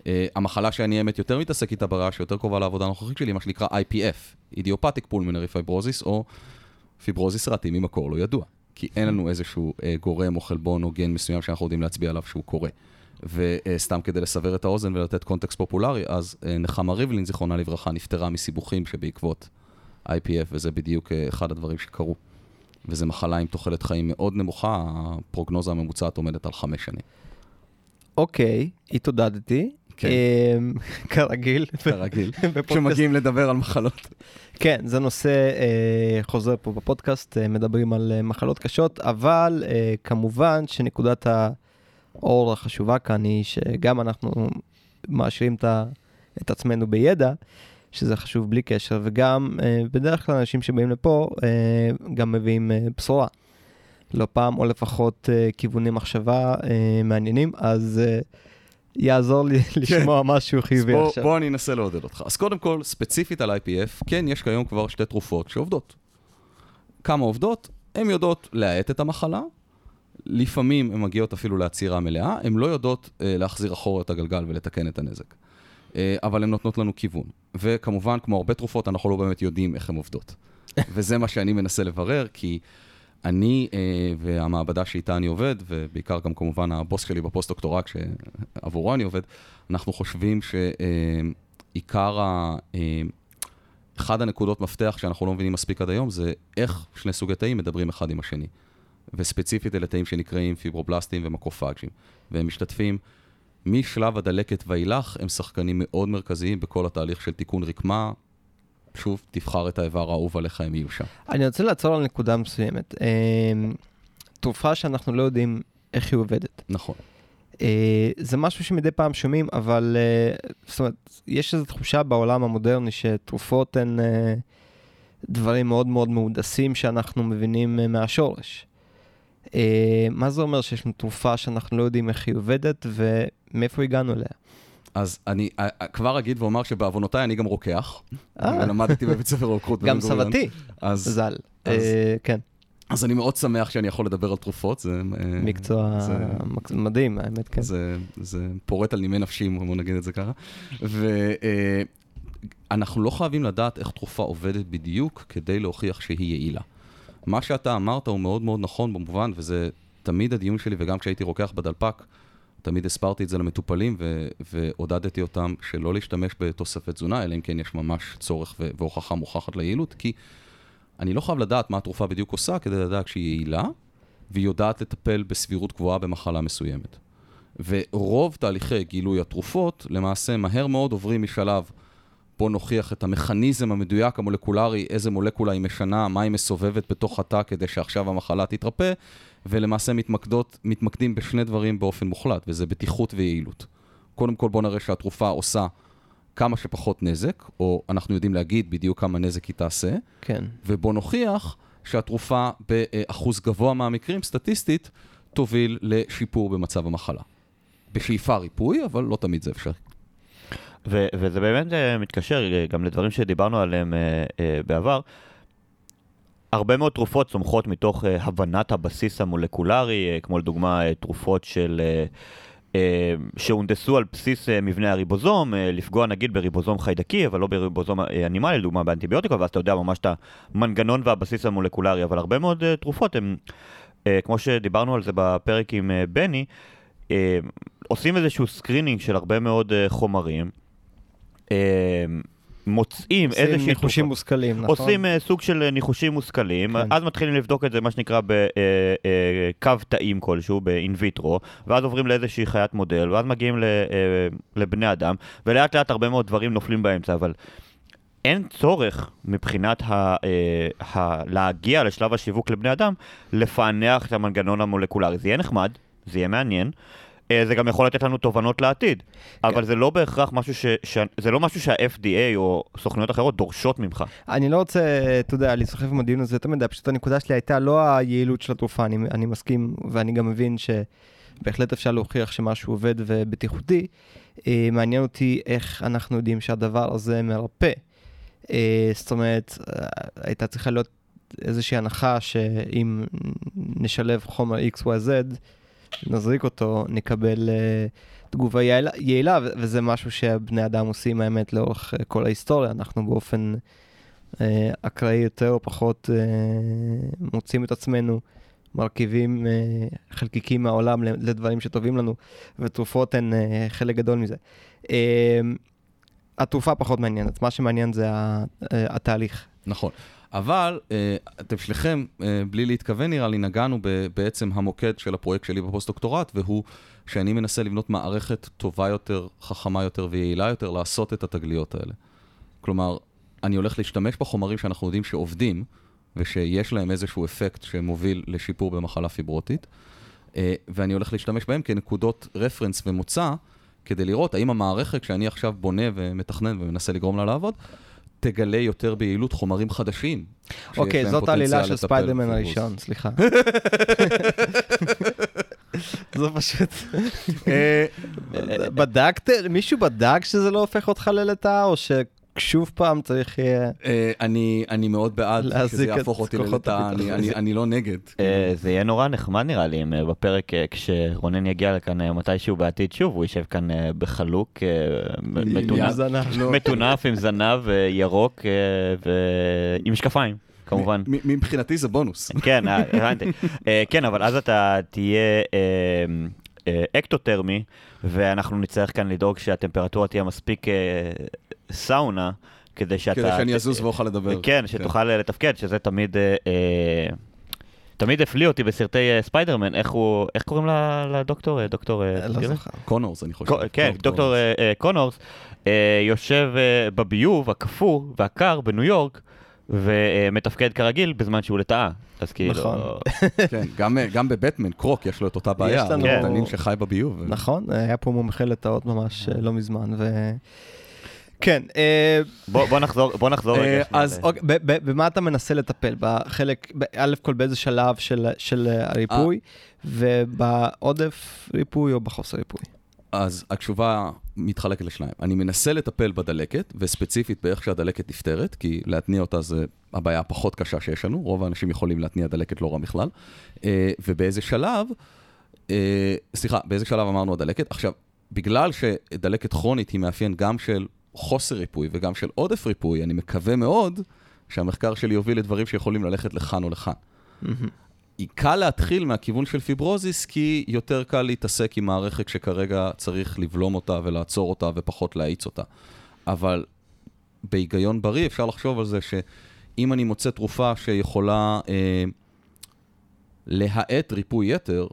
אה, המחלה שאני האמת יותר מתעסק איתה בריאה, שיותר קרובה לעבודה הנוכחית שלי, מה שנקרא IPF, idiopathic pulmonary fibrosis, או פיברוזיס רעתי ממקור לא ידוע. כי אין לנו איזשהו אה, גורם או חלבון או גן מסוים שאנחנו יודעים להצביע עליו שהוא קורה. וסתם כדי לסבר את האוזן ולתת קונטקסט פופולרי, אז אה, נחמה ריבלין, זיכרונה לברכה, נפטרה מסיבוכים שבעקבות IPF, וזה בדיוק אה, אחד הדברים שקרו. וזו מחלה עם תוחלת חיים מאוד נמוכה, הפרוגנוזה הממוצעת עומדת על חמש שנים. אוקיי, התעודדתי. כן. אמ, כרגיל. כרגיל, כשמגיעים לדבר על מחלות. כן, זה נושא אה, חוזר פה בפודקאסט, אה, מדברים על אה, מחלות קשות, אבל אה, כמובן שנקודת האור החשובה כאן היא שגם אנחנו מאשרים את עצמנו בידע, שזה חשוב בלי קשר, וגם אה, בדרך כלל אנשים שבאים לפה אה, גם מביאים אה, בשורה. לא פעם, או לפחות כיווני מחשבה מעניינים, אז יעזור לי לשמוע משהו חיובי עכשיו. בוא אני אנסה לעודד אותך. אז קודם כל, ספציפית על IPF, כן, יש כיום כבר שתי תרופות שעובדות. כמה עובדות? הן יודעות להאט את המחלה, לפעמים הן מגיעות אפילו לעצירה מלאה, הן לא יודעות אה, להחזיר אחורה את הגלגל ולתקן את הנזק. אה, אבל הן נותנות לנו כיוון. וכמובן, כמו הרבה תרופות, אנחנו לא באמת יודעים איך הן עובדות. וזה מה שאני מנסה לברר, כי אני אה, והמעבדה שאיתה אני עובד, ובעיקר גם כמובן הבוס שלי בפוסט-דוקטורט שעבורו אני עובד, אנחנו חושבים שעיקר ה... אה, אחד הנקודות מפתח שאנחנו לא מבינים מספיק עד היום זה איך שני סוגי תאים מדברים אחד עם השני. וספציפית אלה תאים שנקראים פיברובלסטים ומקרופאג'ים. והם משתתפים משלב הדלקת ואילך, הם שחקנים מאוד מרכזיים בכל התהליך של תיקון רקמה. שוב, תבחר את האיבר האהוב עליך, הם יהיו שם. אני רוצה לעצור על נקודה מסוימת. אה, תרופה שאנחנו לא יודעים איך היא עובדת. נכון. אה, זה משהו שמדי פעם שומעים, אבל אה, זאת אומרת, יש איזו תחושה בעולם המודרני שתרופות הן דברים מאוד מאוד מהונדסים שאנחנו מבינים מהשורש. מה זה אומר שיש לנו תרופה שאנחנו לא יודעים איך היא עובדת ומאיפה הגענו אליה? אז אני אה, אה, כבר אגיד ואומר שבעוונותיי אני גם רוקח, אה. ולמדתי בבית ספר רוקחות. גם. סבתי, ז"ל. כן, אז אני מאוד שמח שאני יכול לדבר על תרופות, זה... מקצוע זה- מדהים, האמת, כן. זה, זה פורט על נימי נפשי, בוא נגיד את זה ככה. ואנחנו לא חייבים לדעת איך תרופה עובדת בדיוק כדי להוכיח שהיא יעילה. מה שאתה אמרת הוא מאוד מאוד נכון במובן, וזה תמיד הדיון שלי, וגם כשהייתי רוקח בדלפק, תמיד הסברתי את זה למטופלים ו- ועודדתי אותם שלא להשתמש בתוספת תזונה, אלא אם כן יש ממש צורך ו- והוכחה מוכחת ליעילות, כי אני לא חייב לדעת מה התרופה בדיוק עושה כדי לדעת שהיא יעילה, והיא יודעת לטפל בסבירות גבוהה במחלה מסוימת. ורוב תהליכי גילוי התרופות, למעשה מהר מאוד עוברים משלב בוא נוכיח את המכניזם המדויק המולקולרי, איזה מולקולה היא משנה, מה היא מסובבת בתוך התא כדי שעכשיו המחלה תתרפא, ולמעשה מתמקדות, מתמקדים בשני דברים באופן מוחלט, וזה בטיחות ויעילות. קודם כל בוא נראה שהתרופה עושה כמה שפחות נזק, או אנחנו יודעים להגיד בדיוק כמה נזק היא תעשה, כן. ובוא נוכיח שהתרופה באחוז גבוה מהמקרים, סטטיסטית, תוביל לשיפור במצב המחלה. בשאיפה ריפוי, אבל לא תמיד זה אפשרי. ו- וזה באמת uh, מתקשר uh, גם לדברים שדיברנו עליהם uh, בעבר. הרבה מאוד תרופות צומחות מתוך הבנת הבסיס המולקולרי, כמו לדוגמה תרופות של... שהונדסו על בסיס מבנה הריבוזום, לפגוע נגיד בריבוזום חיידקי, אבל לא בריבוזום אנימלי, לדוגמה באנטיביוטיקה, ואז אתה יודע ממש את המנגנון והבסיס המולקולרי, אבל הרבה מאוד תרופות הם, כמו שדיברנו על זה בפרק עם בני, עושים איזשהו screening של הרבה מאוד חומרים, uh, מוצאים עושים איזושהי ניחושים תרופה. מושכלים, נכון? עושים uh, סוג של uh, ניחושים מושכלים, כן. אז מתחילים לבדוק את זה, מה שנקרא, בקו תאים כלשהו, ב in vitro, ואז עוברים לאיזושהי חיית מודל, ואז מגיעים ל, uh, לבני אדם, ולאט לאט הרבה מאוד דברים נופלים באמצע, אבל אין צורך מבחינת ה, ה, להגיע לשלב השיווק לבני אדם, לפענח את המנגנון המולקולרי. זה יהיה נחמד, זה יהיה מעניין. אה, זה גם יכול לתת לנו תובנות לעתיד, אבל זה לא בהכרח משהו ש... ש... זה לא משהו שה-FDA או סוכנויות אחרות דורשות ממך. אני לא רוצה, אתה יודע, להיסחף עם הדיון הזה יותר מדי, פשוט הנקודה שלי הייתה לא היעילות של התרופה, אני, אני מסכים, ואני גם מבין שבהחלט אפשר להוכיח שמשהו עובד ובטיחותי. אה, מעניין אותי איך אנחנו יודעים שהדבר הזה מרפא. אה, זאת אומרת, הייתה צריכה להיות איזושהי הנחה שאם נשלב חומר XYZ, נזריק אותו, נקבל אה, תגובה יעילה, יעילה, וזה משהו שבני אדם עושים האמת לאורך אה, כל ההיסטוריה. אנחנו באופן אה, אקראי יותר או פחות אה, מוצאים את עצמנו מרכיבים אה, חלקיקים מהעולם לדברים שטובים לנו, ותרופות הן אה, חלק גדול מזה. אה, התרופה פחות מעניינת, מה שמעניין זה התהליך. נכון. אבל אה, אתם שניכם, אה, בלי להתכוון נראה לי, נגענו בעצם המוקד של הפרויקט שלי בפוסט-דוקטורט, והוא שאני מנסה לבנות מערכת טובה יותר, חכמה יותר ויעילה יותר, לעשות את התגליות האלה. כלומר, אני הולך להשתמש בחומרים שאנחנו יודעים שעובדים, ושיש להם איזשהו אפקט שמוביל לשיפור במחלה פיברוטית, אה, ואני הולך להשתמש בהם כנקודות רפרנס ומוצא, כדי לראות האם המערכת שאני עכשיו בונה ומתכנן ומנסה לגרום לה לעבוד, תגלה יותר ביעילות חומרים חדשים. אוקיי, זאת העלילה של ספיידרמן. הראשון, סליחה. זה פשוט... אה, בדקת, מישהו בדק שזה לא הופך אותך ללטאה, או ששוב פעם צריך יהיה... אה, אני, אני מאוד בעד שזה יהפוך אותי ללטאה, אני. אני, אני לא נגד. אה, זה יהיה נורא נחמד נראה לי אם אה, בפרק, אה, כשרונן יגיע לכאן אה, מתישהו בעתיד שוב, הוא יישב כאן אה, בחלוק, אה, מטונף- עם זנב אה, ירוק אה, ועם משקפיים, כמובן. מבחינתי זה בונוס. כן, אה, הבנתי. אה, כן, אבל אז אתה תהיה אה, אה, אקטותרמי, ואנחנו נצטרך כאן לדאוג שהטמפרטורה תהיה מספיק אה, סאונה, כדי שאתה... כדי שאני אזוז ואוכל לדבר. כן, שתוכל אה, לתפקד, שזה תמיד... אה, אה, תמיד הפליא אותי בסרטי אה, ספיידרמן, איך הוא, איך קוראים ל- לדוקטור? דוקטור... לא? זוכר. קונורס, אני חושב. כן, דוקטור קונורס יושב בביוב הקפוא והקר בניו יורק ומתפקד כרגיל בזמן שהוא לטאה. אז כאילו... נכון. כן, גם, גם בבטמן, קרוק, יש לו את אותה בעיה. יש לנו- תנין שחי בביוב. נכון, היה פה מומחה לטאות ממש לא מזמן, ו... כן, אה, בוא בוא נחזור, בוא נחזור אה, רגע. אז אוקיי, ב- ב- במה אתה מנסה לטפל? בחלק, א' כל באיזה שלב של, של הריפוי, ובעודף ריפוי או בחוסר ריפוי? אז התשובה מתחלקת לשניים. אני מנסה לטפל בדלקת, וספציפית באיך שהדלקת נפתרת, כי להתניע אותה זה הבעיה הפחות קשה שיש לנו, רוב האנשים יכולים להתניע דלקת לא רע בכלל. אה, ובאיזה שלב, סליחה, באיזה שלב אמרנו הדלקת? עכשיו, בגלל שדלקת כרונית היא מאפיין גם של חוסר ריפוי וגם של עודף ריפוי, אני מקווה מאוד שהמחקר שלי יוביל לדברים שיכולים ללכת לכאן או לכאן. היא קל להתחיל מהכיוון של פיברוזיס, כי יותר קל להתעסק עם מערכת שכרגע צריך לבלום אותה ולעצור אותה ופחות להאיץ אותה. אבל בהיגיון בריא אפשר לחשוב על זה שאם אני מוצא תרופה שיכולה אה, להאט ריפוי יתר,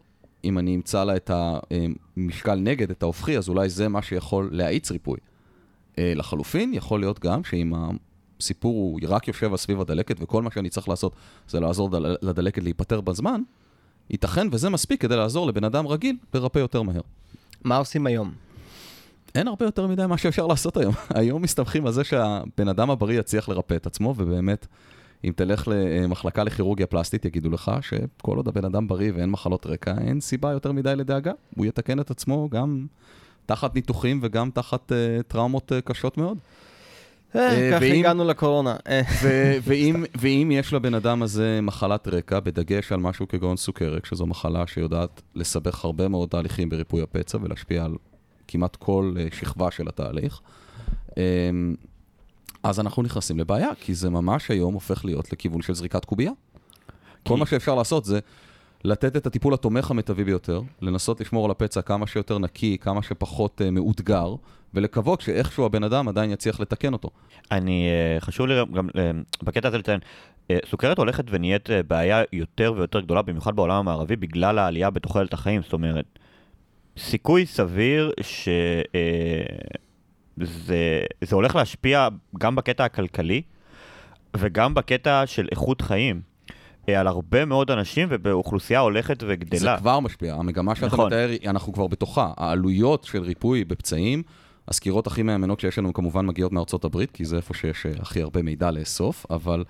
אם אני אמצא לה את המשקל נגד, את ההופכי, אז אולי זה מה שיכול להאיץ ריפוי. אה, לחלופין, יכול להיות גם שאם הסיפור הוא רק יושב סביב הדלקת, וכל מה שאני צריך לעשות זה לעזור דל- לדלקת להיפטר בזמן, ייתכן וזה מספיק כדי לעזור לבן אדם רגיל לרפא יותר מהר. מה עושים היום? אין הרבה יותר מדי מה שאפשר לעשות היום. היום מסתמכים על זה שהבן אדם הבריא יצליח לרפא את עצמו, ובאמת, אם תלך למחלקה לכירורגיה פלסטית, יגידו לך שכל עוד הבן אדם בריא ואין מחלות רקע, אין סיבה יותר מדי לדאגה. הוא יתקן את עצמו גם תחת ניתוחים וגם תחת uh, טראומות uh, קשות מאוד. אה, אה, ככה הגענו לקורונה. אה, ו- ואם, יש לבן אדם הזה מחלת רקע, בדגש על משהו כגון סוכרת, שזו מחלה שיודעת לסבך הרבה מאוד תהליכים בריפוי הפצע ולהשפיע על כמעט כל אה, שכבה של התהליך, אמ, אז אנחנו נכנסים לבעיה, כי זה ממש היום הופך להיות לכיוון של זריקת קובייה. כל מה שאפשר לעשות זה לתת את הטיפול התומך המיטבי ביותר, לנסות לשמור על הפצע כמה שיותר נקי, כמה שפחות uh, מאותגר, ולקוות שאיכשהו הבן אדם עדיין יצליח לתקן אותו. אני, אה, חשוב לי גם- אה, בקטע הזה לציין, אה, סוכרת הולכת ונהיית אה, בעיה יותר ויותר גדולה, במיוחד בעולם המערבי, בגלל העלייה בתוחלת החיים. זאת אומרת, סיכוי סביר שזה זה הולך להשפיע גם בקטע הכלכלי וגם בקטע של איכות חיים. אה, על הרבה מאוד אנשים ובאוכלוסייה הולכת וגדלה. זה כבר משפיע, המגמה שאתה נכון. מתאר, אנחנו כבר בתוכה. העלויות של ריפוי בפצעים, הסקירות הכי מהימנות שיש לנו כמובן מגיעות מארצות הברית, כי זה איפה שיש אה, הכי הרבה מידע לאסוף, אבל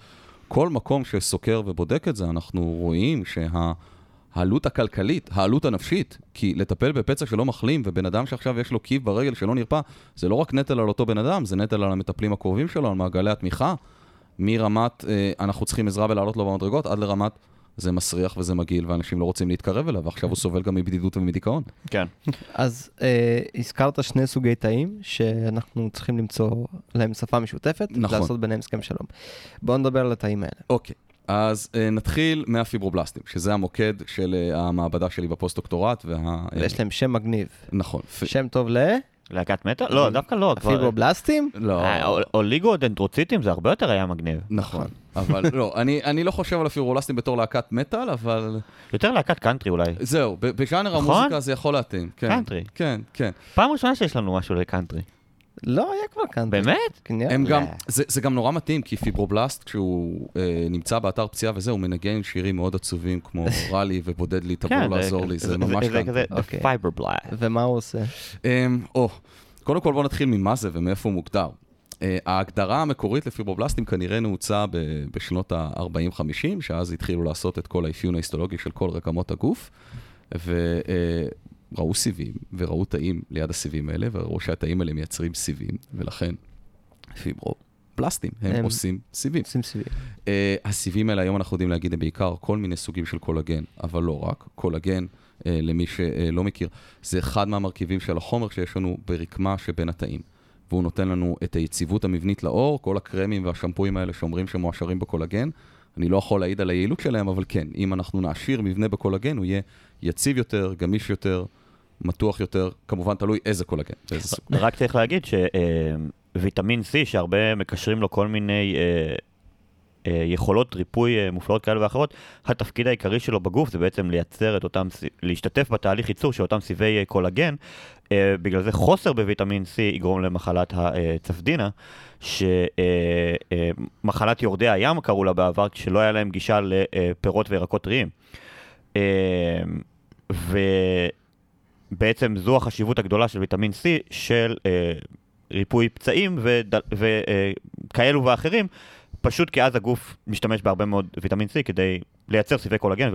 כל מקום שסוקר ובודק את זה, אנחנו רואים שהעלות הכלכלית, העלות הנפשית, כי לטפל בפצע שלא מחלים, ובן אדם שעכשיו יש לו קיב ברגל שלא נרפא, זה לא רק נטל על אותו בן אדם, זה נטל על המטפלים הקרובים שלו, על מעגלי התמיכה, מרמת אה, אנחנו צריכים עזרה ולעלות לו במדרגות, עד לרמת זה מסריח וזה מגעיל ואנשים לא רוצים להתקרב אליו, ועכשיו הוא סובל גם מבדידות ומדיכאון. כן. אז אה, הזכרת שני סוגי תאים שאנחנו צריכים למצוא להם שפה משותפת, נכון. לעשות ביניהם הסכם שלום. בואו נדבר על התאים האלה. אוקיי, אז אה, נתחיל מהפיברובלסטים, שזה המוקד של אה, המעבדה שלי בפוסט-דוקטורט, וה... אה, יש להם שם מגניב. נכון. פ... שם טוב להקת מטאל? לא, דווקא לא. לפיברובלסטים? לא, אה, אול- אוליגודנדרוציטים זה הרבה יותר היה מגניב. נכון. אבל לא, אני, אני לא חושב על הפיברובלסטים בתור להקת מטאל, אבל יותר להקת קאנטרי אולי. זהו, ב- בז'אנר נכון? המוזיקה זה יכול להתאים. כן, קאנטרי. כן, כן. פעם ראשונה שיש לנו משהו לקאנטרי. לא, היה כבר כאן. באמת? כן, הם. גם, זה, זה גם נורא מתאים, כי פיברובלסט, כשהוא אה, נמצא באתר פציעה וזה, הוא מנגן שירים מאוד עצובים, כמו רע לי ובודד לי, תבואו כן, לעזור לי, זה ממש זה כאן. כזה, אוקיי. blast. ומה הוא עושה? אמ, או, קודם כל בואו נתחיל ממה זה ומאיפה הוא מוגדר. אה, ההגדרה המקורית לפיברובלסטים כנראה נעוצה בשנות ה-40-50, שאז התחילו לעשות את כל האפיון ההיסטולוגי של כל רקמות הגוף, וראו סיבים, וראו תאים ליד הסיבים האלה, וראו שהתאים האלה מייצרים סיבים, ולכן פיברובלסטים, הם, הם- עושים סיבים. עושים סיבים. Uh, הסיבים האלה, היום אנחנו יודעים להגיד, הם בעיקר כל מיני סוגים של קולגן, אבל לא רק. קולגן, uh, למי שלא מכיר, זה אחד מהמרכיבים של החומר שיש לנו ברקמה שבין התאים. והוא נותן לנו את היציבות המבנית לאור, כל הקרמים והשמפויים האלה שאומרים שהם מועשרים בקולגן. אני לא יכול להעיד על היעילות שלהם, אבל כן, אם אנחנו נעשיר מבנה בקולגן, הוא יהיה יציב יותר, גמיש יותר, מתוח יותר, כמובן תלוי איזה קולגן. רק צריך להגיד שוויטמין C, שהרבה מקשרים לו כל מיני אה, אה, יכולות ריפוי אה, מופלאות כאלה ואחרות, התפקיד העיקרי שלו בגוף זה בעצם לייצר את אותם, להשתתף בתהליך ייצור של אותם סיבי אה, קולגן. אה, בגלל זה חוסר בוויטמין C יגרום למחלת הצפדינה, שמחלת יורדי הים קראו לה בעבר, כשלא היה להם גישה לפירות וירקות טריים. אה, ובעצם זו החשיבות הגדולה של ויטמין C, של אה, ריפוי פצעים וכאלו ואחרים, פשוט כי אז הגוף משתמש בהרבה מאוד ויטמין C כדי לייצר סיבי קולגן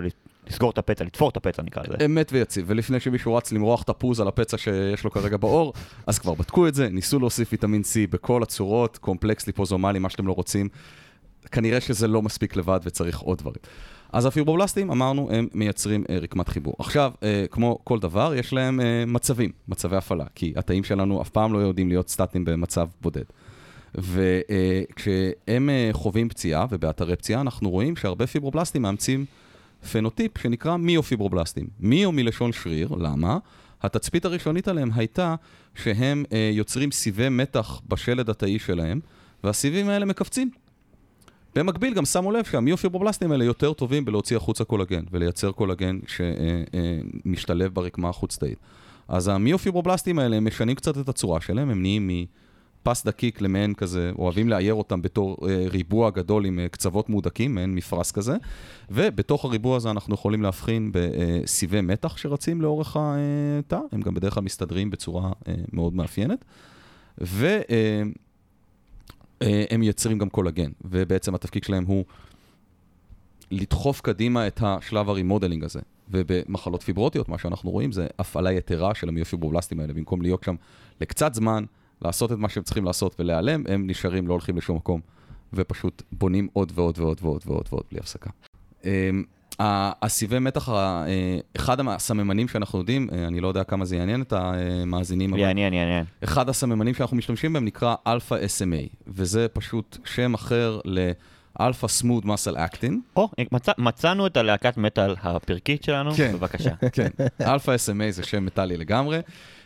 ולסגור את הפצע, לתפור את הפצע נקרא לזה. אמת ויציב, ולפני שמישהו רץ למרוח תפוז על הפצע שיש לו כרגע בעור, אז כבר בדקו את זה, ניסו להוסיף ויטמין C בכל הצורות, קומפלקס ליפוזומלי, מה שאתם לא רוצים. כנראה שזה לא מספיק לבד וצריך עוד דברים. אז הפיברובלסטים, אמרנו, הם מייצרים אה, רקמת חיבור. עכשיו, אה, כמו כל דבר, יש להם אה, מצבים, מצבי הפעלה, כי התאים שלנו אף פעם לא יודעים להיות סטטיים במצב בודד. וכשהם חווים פציעה, ובאתרי פציעה, אנחנו רואים שהרבה פיברובלסטים מאמצים פנוטיפ שנקרא מיופיברובלסטים. מיו מלשון שריר, למה? התצפית הראשונית עליהם הייתה שהם יוצרים סיבי מתח בשלד התאי שלהם, והסיבים האלה מכווצים. במקביל גם שמו לב שהמיופיברובלסטים האלה יותר טובים בלהוציא החוצה קולגן ולייצר קולגן שמשתלב ברקמה החוץ-תאית. אז המיופיברובלסטים האלה הם משנים קצת את הצורה שלהם, הם נהיים מפס דקיק למעין כזה, אוהבים לאייר אותם בתור אה, ריבוע גדול עם אה, קצוות מהודקים, מעין מפרש כזה, ובתוך הריבוע הזה אנחנו יכולים להבחין בסיבי מתח שרצים לאורך התא, הם גם בדרך כלל מסתדרים בצורה אה, מאוד מאפיינת. ו... אה, אה, הם מייצרים גם קולגן, ובעצם התפקיד שלהם הוא לדחוף קדימה את השלב ה remodeling הזה. ובמחלות פיברוטיות, מה שאנחנו רואים זה הפעלה יתרה של המיופיברובלסטים האלה. במקום להיות שם לקצת זמן, לעשות את מה שהם צריכים לעשות ולהיעלם, הם נשארים, לא הולכים לשום מקום, ופשוט בונים עוד ועוד ועוד ועוד ועוד ועוד בלי הפסקה. הסיבי מתח, אה, אחד הסממנים שאנחנו יודעים, אה, אני לא יודע כמה זה יעניין את המאזינים, אבל יעניין, יעניין. אחד הסממנים שאנחנו משתמשים בהם נקרא Alpha SMA, וזה פשוט שם אחר ל-Alpha Smooth Muscle Actin. או, מצא- מצאנו את הלהקת מטאל הפרקית שלנו, כן. בבקשה. כן, Alpha SMA זה שם מטאלי לגמרי,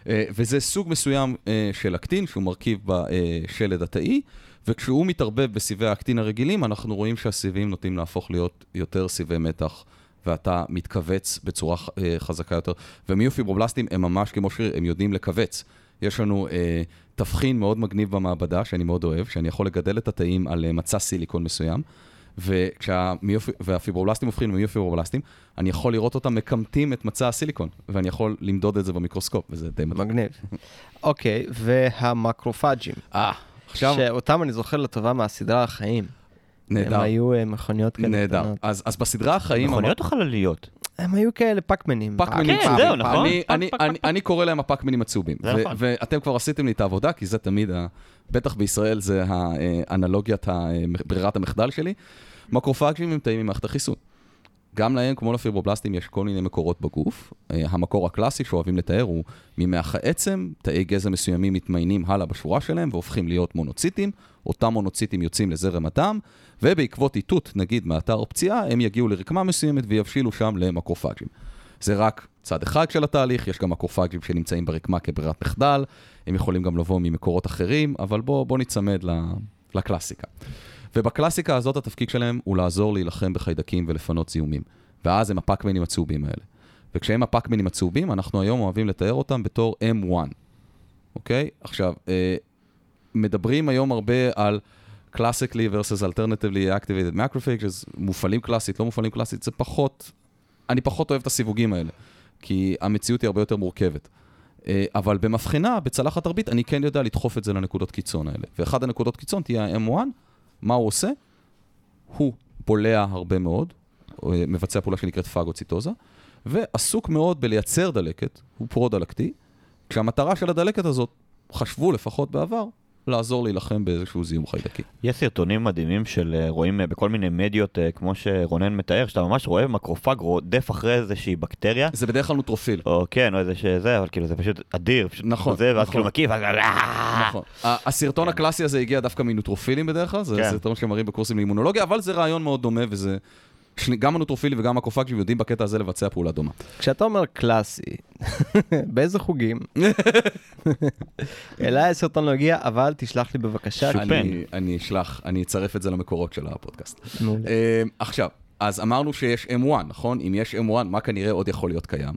אה, וזה סוג מסוים של אקטין שהוא מרכיב בשלד התאי, וכשהוא מתערבב בסיבי האקטין הרגילים, אנחנו רואים שהסיבים נוטים להפוך להיות יותר סיבי מתח. ואתה מתכווץ בצורה אה, חזקה יותר. ומיופיברובלסטים הם ממש כמו שריר, הם יודעים לכווץ. יש לנו אה, תבחין מאוד מגניב במעבדה, שאני מאוד אוהב, שאני יכול לגדל את התאים על אה, מצע סיליקון מסוים, וכשהמיופ... והפיברובלסטים הופכים למיופיברובלסטים, אני יכול לראות אותם מקמטים את מצע הסיליקון, ואני יכול למדוד את זה במיקרוסקופ, וזה די מדהים. מגניב. אוקיי, והמקרופאג'ים, אה, עכשיו, שאותם אני זוכר לטובה מהסדרה החיים. הם נהדר, היו אה, מכוניות כאלה נהדר. אז, אז בסדרה החיים... מכוניות או חלליות? הם היו כאלה פאקמנים. פאקמנים כן, צהובים. זהו, נכון. אני, פאק, אני, פאק, אני, פאק, אני קורא להם הפאקמנים הצהובים. נכון. ואתם כבר עשיתם לי את העבודה, כי זה תמיד, ה- בטח בישראל זה האנלוגיית ה- ברירת המחדל שלי. מקרופאגים הם תאים ממערכת החיסון. גם להם, כמו לפיברובלסטים, יש כל מיני מקורות בגוף. אה, המקור הקלאסי שאוהבים לתאר הוא ממח העצם, תאי גזע מסוימים מתמיינים הלאה בשורה שלהם והופכים להיות מונוציטים, אותם מונוציטים יוצאים לזרם הדם, ובעקבות איתות, נגיד מאתר פציעה, הם יגיעו לרקמה מסוימת ויבשילו שם למקרופאגים. זה רק צד אחד של התהליך, יש גם מקרופאגים שנמצאים ברקמה כברירת מחדל, הם יכולים גם לבוא ממקורות אחרים, אבל בואו בוא ניצמד לקלאסיקה. ובקלאסיקה הזאת התפקיד שלהם הוא לעזור להילחם בחיידקים ולפנות זיהומים. ואז הם הפאקמנים הצהובים האלה. וכשהם הפאקמנים הצהובים, אנחנו היום אוהבים לתאר אותם בתור M1. אוקיי? עכשיו, אה, מדברים היום הרבה על classically versus alternatively activated macrophages, מופעלים קלאסית, לא מופעלים קלאסית, זה פחות, אני פחות אוהב את הסיווגים האלה, כי המציאות היא הרבה יותר מורכבת. אה, אבל במבחנה, בצלחת תרבית, אני כן יודע לדחוף את זה לנקודות קיצון האלה. ואחד הנקודות קיצון תהיה ה-M1, מה הוא עושה? הוא בולע הרבה מאוד, אה, מבצע פעולה שנקראת פאגוציטוזה, ועסוק מאוד בלייצר דלקת, הוא פרו-דלקתי, כשהמטרה של הדלקת הזאת, חשבו לפחות בעבר, לעזור להילחם באיזשהו זיהום חיידקי. יש סרטונים מדהימים של אה, רואים אה, בכל מיני מדיות, אה, כמו שרונן מתאר, שאתה ממש רואה מקרופג רודף אחרי איזושהי בקטריה. זה בדרך כלל נוטרופיל. או כן, או איזה שזה, אבל כאילו זה פשוט אדיר, פשוט נכון, חוזר, ואז נכון. כאילו מקיף, ואז... נכון. הסרטון הקלאסי הזה הגיע דווקא מנוטרופילים בדרך כלל, זה כן. סרטון שמראים בקורסים לאימונולוגיה, אבל זה רעיון מאוד דומה, וזה... גם הנוטרופילים וגם הקופג'ים יודעים בקטע הזה לבצע פעולה דומה. כשאתה אומר קלאסי, באיזה חוגים? אליי הסרטון לא הגיע, אבל תשלח לי בבקשה. שופן. אני- אשלח, אני אצרף את זה למקורות של הפודקאסט. אה, עכשיו, אז אמרנו שיש M1, נכון? אם יש M1, מה כנראה עוד יכול להיות קיים?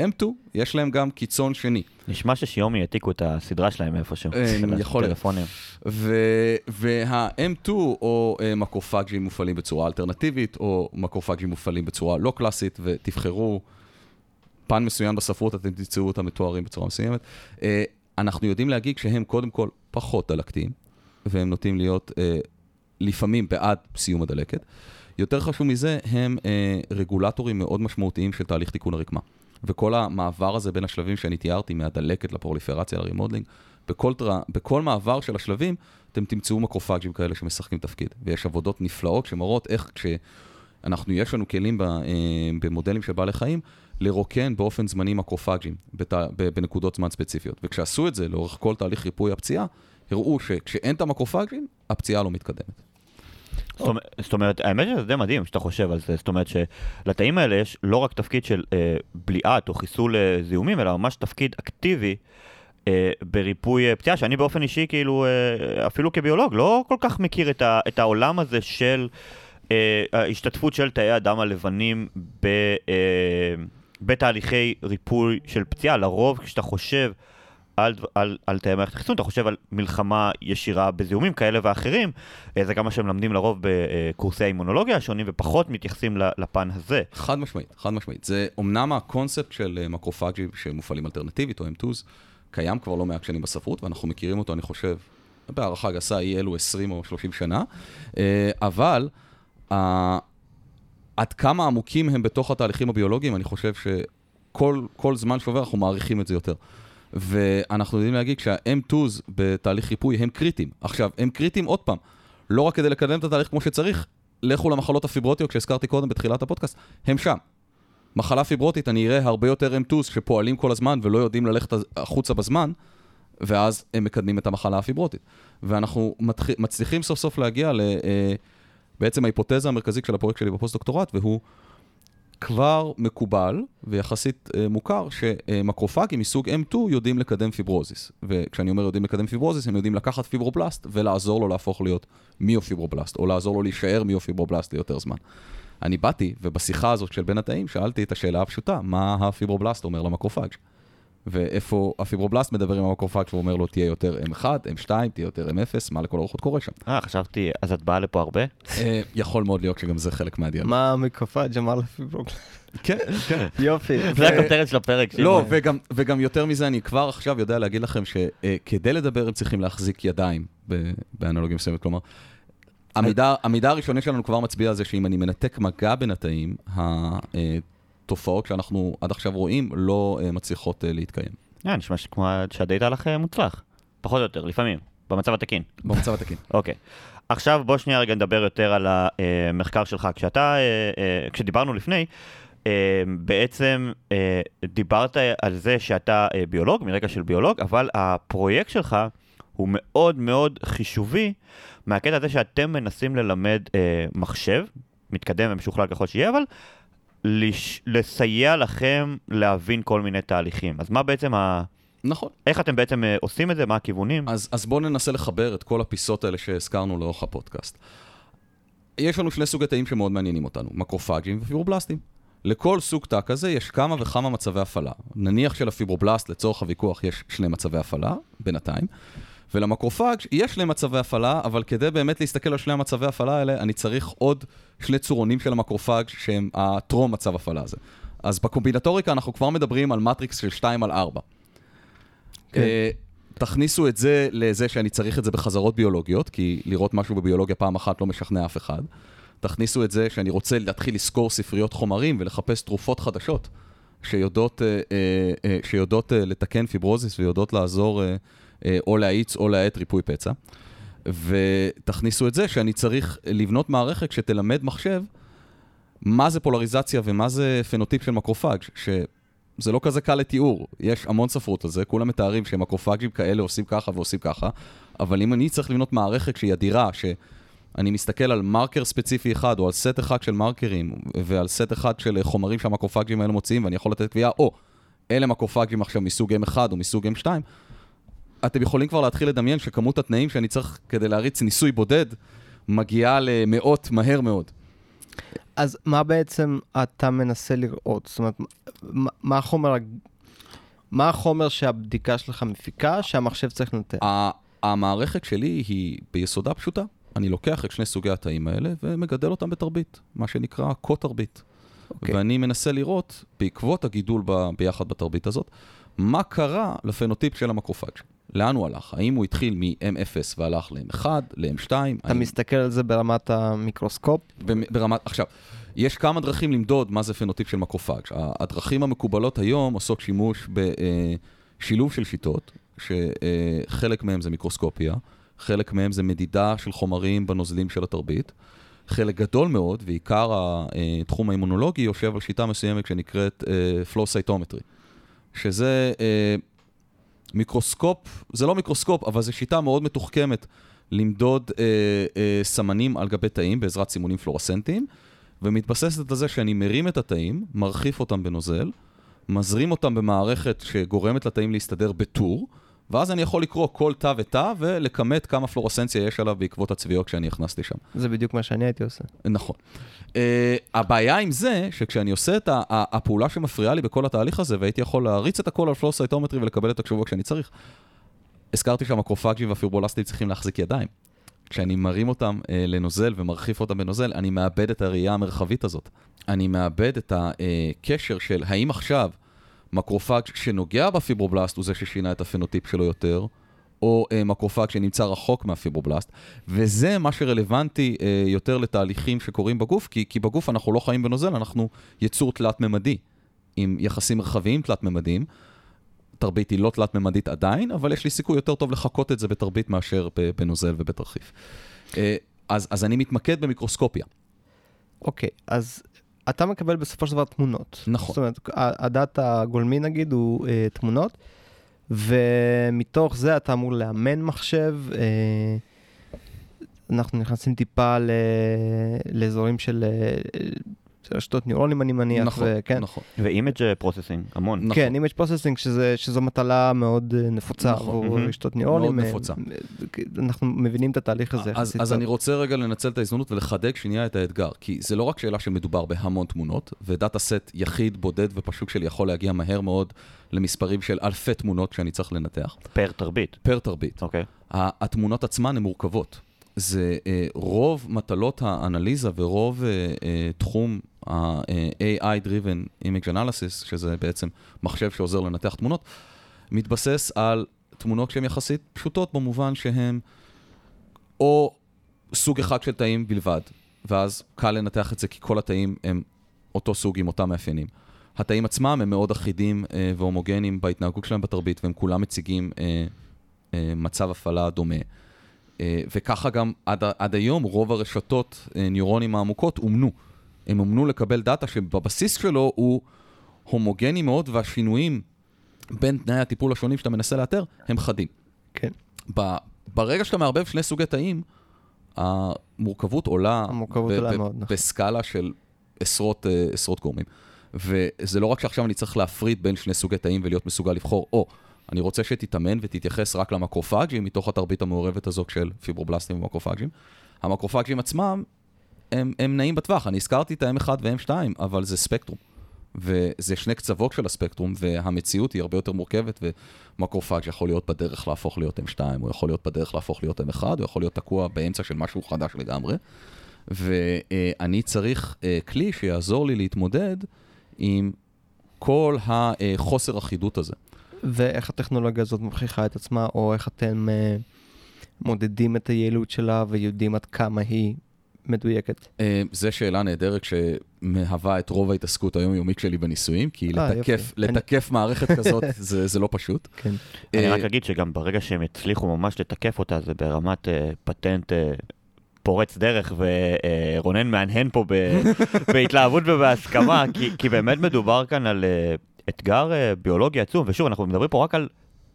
M2, יש להם גם קיצון שני. נשמע ששיומי העתיקו את הסדרה שלהם איפשהו. אה, יכול להיות. הטלפונים. ו- וה-M2 או אה, מקרופאג'ים מופעלים בצורה אלטרנטיבית, או מקרופאג'ים מופעלים בצורה לא קלאסית, ותבחרו פן מסוים בספרות, אתם תמצאו אותם מתוארים בצורה מסוימת. אה, אנחנו יודעים להגיד שהם קודם כל פחות דלקתיים, והם נוטים להיות לפעמים בעד סיום הדלקת. יותר חשוב מזה, הם רגולטורים מאוד משמעותיים של תהליך תיקון הרקמה. וכל המעבר הזה בין השלבים שאני תיארתי, מהדלקת לפרוליפרציה, ל remodeling, בכל, תר... בכל מעבר של השלבים, אתם תמצאו מקרופאג'ים כאלה שמשחקים תפקיד. ויש עבודות נפלאות שמראות איך כשאנחנו, יש לנו כלים אה, במודלים של בעלי חיים, לרוקן באופן זמני מקרופאג'ים בת... בנקודות זמן ספציפיות. וכשעשו את זה לאורך כל תהליך ריפוי הפציעה, הראו שכשאין את המקרופאג'ים, הפציעה לא מתקדמת. זאת אומרת- האמת שזה די מדהים שאתה חושב על זה, זאת אומרת שלתאים האלה יש לא רק תפקיד של אה, בליעת או חיסול אה, זיהומים, אלא ממש תפקיד אקטיבי אה, בריפוי אה, פציעה, שאני באופן אישי, כאילו, אה, אפילו כביולוג, לא כל כך מכיר את, ה, את העולם הזה של אה, ההשתתפות של תאי הדם הלבנים ב, אה, בתהליכי ריפוי של פציעה. לרוב כשאתה חושב על, על, על תאי מערכת החיסון, אתה חושב על מלחמה ישירה בזיהומים כאלה ואחרים. אה, זה גם מה שמלמדים לרוב בקורסי האימונולוגיה השונים, ופחות מתייחסים לפן הזה. חד משמעית, חד משמעית. זה אומנם הקונספט של אה, מקרופאג'ים שמופעלים אלטרנטיבית, או M2s, קיים כבר לא מעט שנים בספרות, ואנחנו מכירים אותו, אני חושב, בהערכה גסה, אי אלו 20 או 30 שנה, אה, אבל עד כמה עמוקים הם בתוך התהליכים הביולוגיים, אני חושב שכל כל זמן שעובר אנחנו מעריכים את זה יותר. ואנחנו יודעים להגיד שה-M2s בתהליך ריפוי הם קריטיים. עכשיו, הם קריטיים עוד פעם, לא רק כדי לקדם את התהליך כמו שצריך, לכו למחלות הפיברוטיות שהזכרתי קודם בתחילת הפודקאסט, הם שם. מחלה פיברוטית, אני אראה הרבה יותר M2s שפועלים כל הזמן ולא יודעים ללכת החוצה בזמן, ואז הם מקדמים את המחלה הפיברוטית. ואנחנו מתח... מצליחים סוף סוף להגיע ל... אה, בעצם ההיפותזה המרכזית של הפרויקט שלי בפוסט-דוקטורט, והוא כבר מקובל ויחסית אה, מוכר שמקרופאגים מסוג M2 יודעים לקדם פיברוזיס. וכשאני אומר יודעים לקדם פיברוזיס, הם יודעים לקחת פיברובלסט ולעזור לו להפוך להיות מיופיברובלסט, או לעזור לו להישאר מיופיברובלסט ליותר זמן. אני באתי, ובשיחה הזאת של בין התאים, שאלתי את השאלה הפשוטה, מה הפיברובלסט אומר למקרופאג? ואיפה הפיברובלסט מדבר עם המקרופאג, והוא אומר לו, תהיה יותר M1, M2, תהיה יותר M0, מה לכל הרוחות קורה שם. אה, חשבתי, אז את באה לפה הרבה? אה, יכול מאוד להיות שגם זה חלק מהדיאלוג. מה המיקרופאג' אמר לפיברוגלס? כן, כן. יופי. זה הכותרת של הפרק. לא. וגם, יותר מזה, אני כבר עכשיו יודע להגיד לכם שכדי לדבר הם צריכים להחזיק ידיים באנלוגיה מסוימת. כלומר, המידע, המידע הראשוני שלנו כבר מצביע על זה שאם אני מנתק מגע בין התאים, התופעות שאנחנו עד עכשיו רואים לא אה, מצליחות אה, להתקיים. אה, נשמע שכמו שהדייט הלך אה, מוצלח. פחות או יותר, לפעמים. במצב התקין. במצב התקין. אוקיי. עכשיו בוא שנייה רגע נדבר יותר על המחקר שלך. כשאתה, כשדיברנו לפני, בעצם דיברת על זה שאתה ביולוג, מרקע של ביולוג, אבל הפרויקט שלך הוא מאוד מאוד חישובי מהקטע הזה שאתם מנסים ללמד מחשב, מתקדם ומשוכלל ככל שיהיה, אבל לש... לסייע לכם להבין כל מיני תהליכים. אז מה בעצם ה... נכון. איך אתם בעצם אה, עושים את זה? מה הכיוונים? אז, אז בואו ננסה לחבר את כל הפיסות האלה שהזכרנו לאורך הפודקאסט. יש לנו שני סוגי תאים שמאוד מעניינים אותנו, מקרופאג'ים ופיברובלסטים. לכל סוג תא כזה יש כמה וכמה מצבי הפעלה. נניח שלפיברובלסט, לצורך הוויכוח, יש שני מצבי הפעלה, בינתיים, ולמקרופאג יש שני מצבי הפעלה, אבל כדי באמת להסתכל על שני המצבי הפעלה האלה, אני צריך עוד שני צורונים של המקרופאג שהם הטרום מצב הפעלה הזה. אז בקומבינטוריקה אנחנו כבר מדברים על מטריקס של 2 על 4. כן. אה, תכניסו את זה לזה שאני צריך את זה בחזרות ביולוגיות, כי לראות משהו בביולוגיה פעם אחת לא משכנע אף אחד. תכניסו את זה שאני רוצה להתחיל לסקור ספריות חומרים ולחפש תרופות חדשות שיודעות, אה, אה, שיודעות לתקן פיברוזיס ויודעות לעזור או להאיץ או להאט ריפוי פצע. ותכניסו את זה שאני צריך לבנות מערכת שתלמד מחשב מה זה פולריזציה ומה זה פנוטיפ של מקרופאג, שזה לא כזה קל לתיאור, יש המון ספרות על זה, כולם מתארים שמקרופאגים כאלה עושים ככה ועושים ככה, אבל אם אני צריך לבנות מערכת שהיא אדירה, שאני מסתכל על מרקר ספציפי אחד, או על סט אחד של מרקרים, ועל סט אחד של חומרים שהמקרופאגים האלה מוציאים, ואני יכול לתת קביעה, או, אלה מקרופאגים עכשיו מסוג M1 או מסוג M2, אתם יכולים כבר להתחיל לדמיין שכמות התנאים שאני צריך כדי להריץ ניסוי בודד, מגיעה למאות מהר מאוד. אז מה בעצם אתה מנסה לראות? זאת אומרת, מה, מה החומר, מה החומר שהבדיקה שלך מפיקה, שהמחשב צריך לנתח? ה- המערכת שלי היא ביסודה פשוטה. אני לוקח את שני סוגי התאים האלה ומגדל אותם בתרבית, מה שנקרא קו-תרבית. אוקיי. ואני מנסה לראות, בעקבות הגידול ב, ביחד בתרבית הזאת, מה קרה לפנוטיפ של המקרופאג. לאן הוא הלך? האם הוא התחיל מ-M0 והלך ל-M1, ל-M2? אתה האם... מסתכל על זה ברמת המיקרוסקופ? ברמת, עכשיו, יש כמה דרכים למדוד מה זה פנוטיפ של מקרופאג. הדרכים המקובלות היום עושות שימוש בשילוב של שיטות, שחלק מהם זה מיקרוסקופיה, חלק מהם זה מדידה של חומרים בנוזלים של התרבית. חלק גדול מאוד, ועיקר התחום האימונולוגי, יושב על שיטה מסוימת שנקראת cytometry, שזה מיקרוסקופ, זה לא מיקרוסקופ, אבל זו שיטה מאוד מתוחכמת למדוד uh, uh, סמנים על גבי תאים בעזרת סימונים פלורסנטיים, ומתבססת על זה שאני מרים את התאים, מרחיף אותם בנוזל, מזרים אותם במערכת שגורמת לתאים להסתדר בטור, ואז אני יכול לקרוא כל תא ותא ולכמת כמה פלורסנציה יש עליו בעקבות הצביעות שאני הכנסתי שם. זה בדיוק מה שאני הייתי עושה. נכון. Uh, הבעיה עם זה, שכשאני עושה את ה- ה- הפעולה שמפריעה לי בכל התהליך הזה, והייתי יכול להריץ את הכל על flow cytometry ולקבל את התשובות כשאני צריך, הזכרתי שהמקרופאגים והפיברובלסטים צריכים להחזיק ידיים. כשאני מרים אותם uh, לנוזל ומרחיף אותם בנוזל, אני מאבד את הראייה המרחבית הזאת. אני מאבד את הקשר של האם עכשיו מקרופאג שנוגע בפיברובלסט הוא זה ששינה את הפנוטיפ שלו יותר, או uh, מקרופאג שנמצא רחוק מהפיברובלסט, וזה מה שרלוונטי uh, יותר לתהליכים שקורים בגוף, כי, כי בגוף אנחנו לא חיים בנוזל, אנחנו יצור תלת-ממדי, עם יחסים מרחביים תלת-ממדיים. תרבית היא לא תלת-ממדית עדיין, אבל יש לי סיכוי יותר טוב לחקות את זה בתרבית מאשר בנוזל ובתרחיף. Uh, אז, אז אני מתמקד במיקרוסקופיה. אוקיי, אז אתה מקבל בסופו של דבר תמונות. נכון. זאת אומרת, הדאטה הגולמי נגיד הוא אה, תמונות, ומתוך זה אתה אמור לאמן מחשב. אה, אנחנו נכנסים טיפה ל... לאזורים של אה, של רשתות ניורונים, אני מניח. נכון, וכן. נכון. ו image processing, המון. נכון. כן, image processing, שזה, שזו מטלה מאוד אה, נפוצה נכון, עבור מהמם. רשתות ניורונים. מאוד אה, נפוצה. אה, אנחנו מבינים את התהליך הזה. אז, אז. אני רוצה רגע לנצל את ההזדמנות ולחדד שנייה את האתגר, כי זה לא רק שאלה שמדובר בהמון תמונות, ודאטה סט יחיד, בודד ופשוט שלי יכול להגיע מהר מאוד למספרים של אלפי תמונות שאני צריך לנתח, פר תרבית. פר תרבית. אוקיי. ה- התמונות עצמן הן מורכבות. זה אה, רוב מטלות האנליזה ורוב אה, אה, תחום ה-AI-Driven Image Analysis, שזה בעצם מחשב שעוזר לנתח תמונות, מתבסס על תמונות שהן יחסית פשוטות במובן שהן או סוג אחד של תאים בלבד, ואז קל לנתח את זה כי כל התאים הם אותו סוג עם אותם מאפיינים. התאים עצמם הם מאוד אחידים אה, והומוגנים בהתנהגות שלהם בתרבית, והם כולם מציגים אה, אה, מצב הפעלה דומה. אה, וככה גם עד, עד היום רוב הרשתות אה, ניורונים העמוקות אומנו. הם אומנו לקבל דאטה שבבסיס שלו הוא הומוגני מאוד, והשינויים בין תנאי הטיפול השונים שאתה מנסה לאתר הם חדים. כן. ב- ברגע שאתה מערבב שני סוגי תאים, המורכבות עולה, המורכבות ב- עולה ב- מאוד, נכון. בסקאלה של עשרות, אה, עשרות גורמים. וזה לא רק שעכשיו אני צריך להפריד בין שני סוגי תאים ולהיות מסוגל לבחור, או אני רוצה שתתאמן ותתייחס רק למקרופאגים מתוך התרבית המעורבת הזאת של פיברובלסטים ומקרופאגים. המקרופאגים עצמם הם, הם נעים בטווח, אני הזכרתי את ה-M1 וה-M2, אבל זה ספקטרום. וזה שני קצוות של הספקטרום, והמציאות היא הרבה יותר מורכבת, ומקרופאג' יכול להיות בדרך להפוך להיות M2, הוא יכול להיות בדרך להפוך להיות M1, הוא יכול להיות תקוע באמצע של משהו חדש לגמרי. ואני צריך אה, כלי שיעזור לי להתמודד עם כל החוסר אחידות הזה. ואיך הטכנולוגיה הזאת מוכיחה את עצמה, או איך אתם uh, מודדים את היעילות שלה ויודעים עד כמה היא מדויקת? Uh, זו שאלה נהדרת שמהווה את רוב ההתעסקות היומיומית שלי בניסויים, כי 아, לתקף, לתקף אני... מערכת כזאת זה, זה לא פשוט. כן. אני רק אגיד שגם ברגע שהם יצליחו ממש לתקף אותה, זה ברמת uh, פטנט... Uh, פורץ דרך, ורונן מהנהן פה בהתלהבות ובהסכמה, כי, כי באמת מדובר כאן על אתגר ביולוגי עצום, ושוב, אנחנו מדברים פה רק על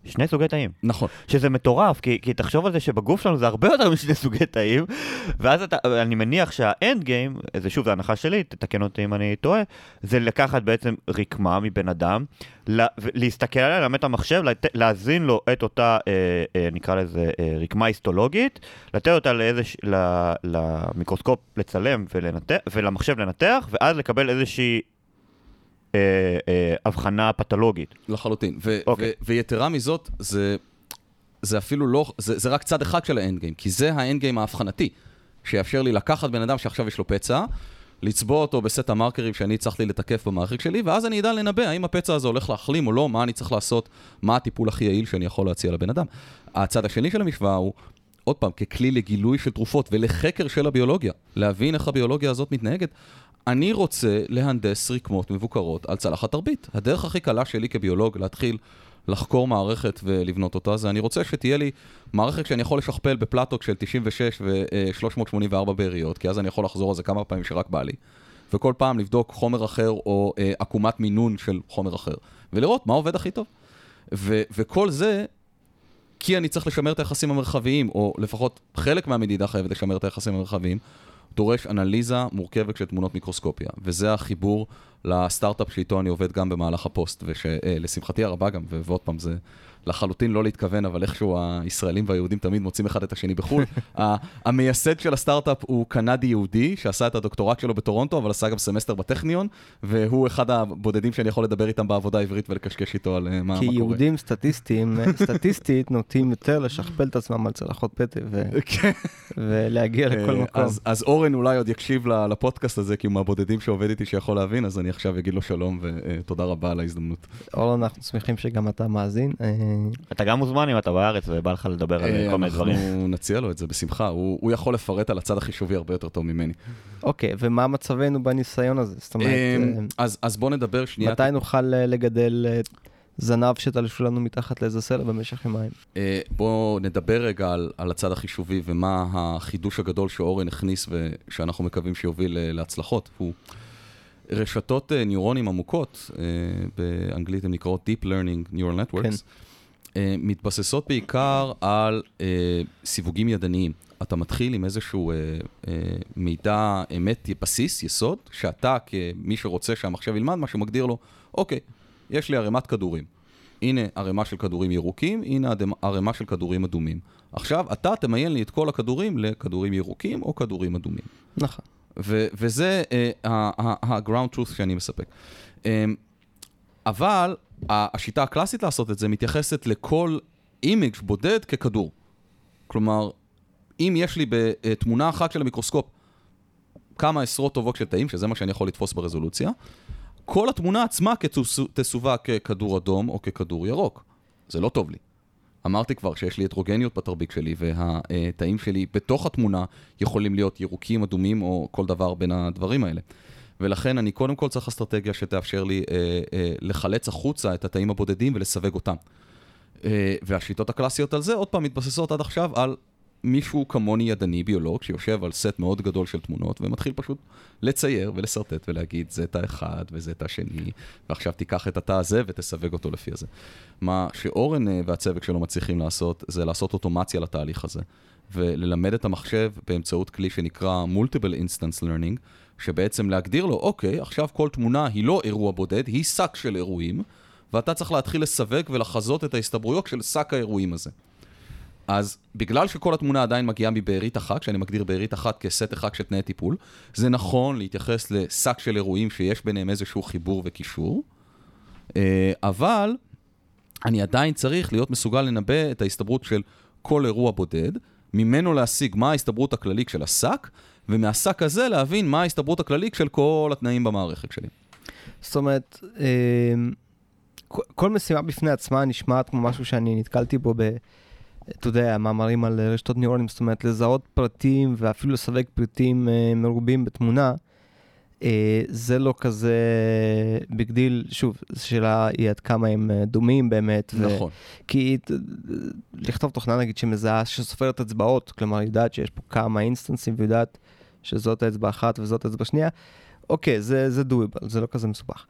שני סוגי תאים. נכון. שזה מטורף, כי, כי תחשוב על זה שבגוף שלנו זה הרבה יותר משני סוגי תאים, ואז אתה, אני מניח שהאנד גיים, זה שוב, זו הנחה שלי, תתקן אותי אם אני טועה, זה לקחת בעצם רקמה מבן אדם, לה, להסתכל עליה, ללמד את המחשב, לת, להזין לו את אותה, אה, אה, נקרא לזה, אה, רקמה היסטולוגית, לתת אותה לאיזוש, ל, למיקרוסקופ לצלם ולנתח, ולמחשב לנתח, ואז לקבל איזושהי... אה, אה, הבחנה פתולוגית. לחלוטין. ו- okay. אוקיי. ו- ויתרה מזאת, זה, זה אפילו לא, זה, זה רק צד אחד של האנד גיים, כי זה האנד גיים ההבחנתי, שיאפשר לי לקחת בן אדם שעכשיו יש לו פצע, לצבוע אותו בסט המרקרים שאני הצלחתי לתקף במערכת שלי, ואז אני אדע לנבא האם הפצע הזה הולך להחלים או לא, מה אני צריך לעשות, מה הטיפול הכי יעיל שאני יכול להציע לבן אדם. הצד השני של המשוואה הוא, עוד פעם, ככלי לגילוי של תרופות ולחקר של הביולוגיה, להבין איך הביולוגיה הזאת מתנהגת. אני רוצה להנדס רקמות מבוקרות על צלחת תרבית. הדרך הכי קלה שלי כביולוג להתחיל לחקור מערכת ולבנות אותה, זה אני רוצה שתהיה לי מערכת שאני יכול לשכפל בפלטוק של 96 ו-384 באריות, כי אז אני יכול לחזור על זה כמה פעמים שרק בא לי, וכל פעם לבדוק חומר אחר או אה, עקומת מינון של חומר אחר, ולראות מה עובד הכי טוב. ו- וכל זה כי אני צריך לשמר את היחסים המרחביים, או לפחות חלק מהמדידה חייבת לשמר את היחסים המרחביים, דורש אנליזה מורכבת של תמונות מיקרוסקופיה, וזה החיבור לסטארט-אפ שאיתו אני עובד גם במהלך הפוסט, ושלשמחתי הרבה גם, ועוד פעם, זה לחלוטין לא להתכוון, אבל איכשהו הישראלים והיהודים תמיד מוצאים אחד את השני בחו"ל. המייסד של הסטארט-אפ הוא קנדי יהודי, שעשה את הדוקטורט שלו בטורונטו, אבל עשה גם סמסטר בטכניון, והוא אחד הבודדים שאני יכול לדבר איתם בעבודה בעברית ולקשקש איתו על אה, מה, מה קורה. כי יהודים סטטיסטיים, סטטיסטית, נוטים יותר לשכפל את עצמם על צלחות פטרי ו... כן. ולהגיע לכל אה, מקום. אז, אז אורן אולי עוד יקשיב לפודקאסט הזה, כי הוא מהבודדים שעובד איתי שיכול להבין, אז אני עכשיו אגיד לו שלום ותודה רבה על ההזדמנות. אורן, אנחנו שמחים שגם אתה מאזין. אה, אתה גם מוזמן אם אתה בארץ ובא לך לדבר על אה, כל מיני דברים. אנחנו נציע לו את זה בשמחה, הוא יכול לפרט על הצד החישובי הרבה יותר טוב ממני. אוקיי, ומה מצבנו בניסיון הזה? זאת אומרת... אה, אז בוא נדבר שנייה. מתי נוכל לגדל זנב שתלשו לנו מתחת לאיזה סלע במשך יומיים. בואו נדבר רגע על, על הצד החישובי ומה החידוש הגדול שאורן הכניס ושאנחנו מקווים שיוביל להצלחות. הוא רשתות ניורונים עמוקות, באנגלית הן נקראות Deep Learning Neural Networks. כן. אה, מתבססות בעיקר על uh, סיווגים ידניים. אתה מתחיל עם איזשהו uh, uh, מידע אמת בסיס, יסוד, שאתה כמי שרוצה שהמחשב ילמד משהו, מגדיר לו, אוקיי, יש לי ערימת כדורים. הנה ערימה של כדורים ירוקים, הנה ערימה של כדורים אדומים. עכשיו, אתה תמיין לי את כל הכדורים לכדורים ירוקים או כדורים אדומים. נכון. וזה ה-ground truth שאני מספק. Um, אבל השיטה הקלאסית לעשות את זה מתייחסת לכל image בודד ככדור. כלומר, אם יש לי בתמונה אחת של המיקרוסקופ כמה עשרות טובות של תאים, שזה מה שאני יכול לתפוס ברזולוציה, כל התמונה עצמה תסווג ככדור אדום או ככדור ירוק. זה לא טוב לי. אמרתי כבר שיש לי הטרוגניות בתרביק שלי, והתאים שלי בתוך התמונה יכולים להיות ירוקים, אדומים או כל דבר בין הדברים האלה. ולכן אני קודם כל צריך אסטרטגיה שתאפשר לי אה, אה, לחלץ החוצה את התאים הבודדים ולסווג אותם. אה, והשיטות הקלאסיות על זה, עוד פעם, מתבססות עד עכשיו על מישהו כמוני ידני, ביולוג, שיושב על סט מאוד גדול של תמונות, ומתחיל פשוט לצייר ולשרטט ולהגיד, זה תא אחד וזה תא שני, ועכשיו תיקח את התא הזה ותסווג אותו לפי הזה. מה שאורן אה, והצוות שלו מצליחים לעשות, זה לעשות אוטומציה לתהליך הזה, וללמד את המחשב באמצעות כלי שנקרא Multiple Instance Learning, שבעצם להגדיר לו, אוקיי, עכשיו כל תמונה היא לא אירוע בודד, היא שק של אירועים, ואתה צריך להתחיל לסווג ולחזות את ההסתברויות של שק האירועים הזה. אז בגלל שכל התמונה עדיין מגיעה מבארית אחת, כשאני מגדיר בארית אחת כסט אחד של תנאי טיפול, זה נכון להתייחס לשק של אירועים שיש ביניהם איזשהו חיבור וקישור, אה, אבל אני עדיין צריך להיות מסוגל לנבא את ההסתברות של כל אירוע בודד, ממנו להשיג מה ההסתברות הכללית של השק, ומהשק הזה להבין מה ההסתברות הכללית של כל התנאים במערכת שלי. זאת אומרת, אה, כל משימה בפני עצמה נשמעת כמו משהו שאני נתקלתי בו ב... אתה יודע, מאמרים על רשתות ניורונים, זאת אומרת, לזהות פרטים ואפילו לסווג פרטים אה, מרובים בתמונה, זה לא כזה big deal. שוב, השאלה היא עד כמה הם אה, דומים באמת. נכון. ו... כי לכתוב תוכנה, נגיד, שמזהה, שסופרת אצבעות, כלומר, יודעת שיש פה כמה אינסטנסים ויודעת שזאת האצבע אחת וזאת האצבע שנייה, אוקיי, זה, זה doable, זה לא כזה מסובך.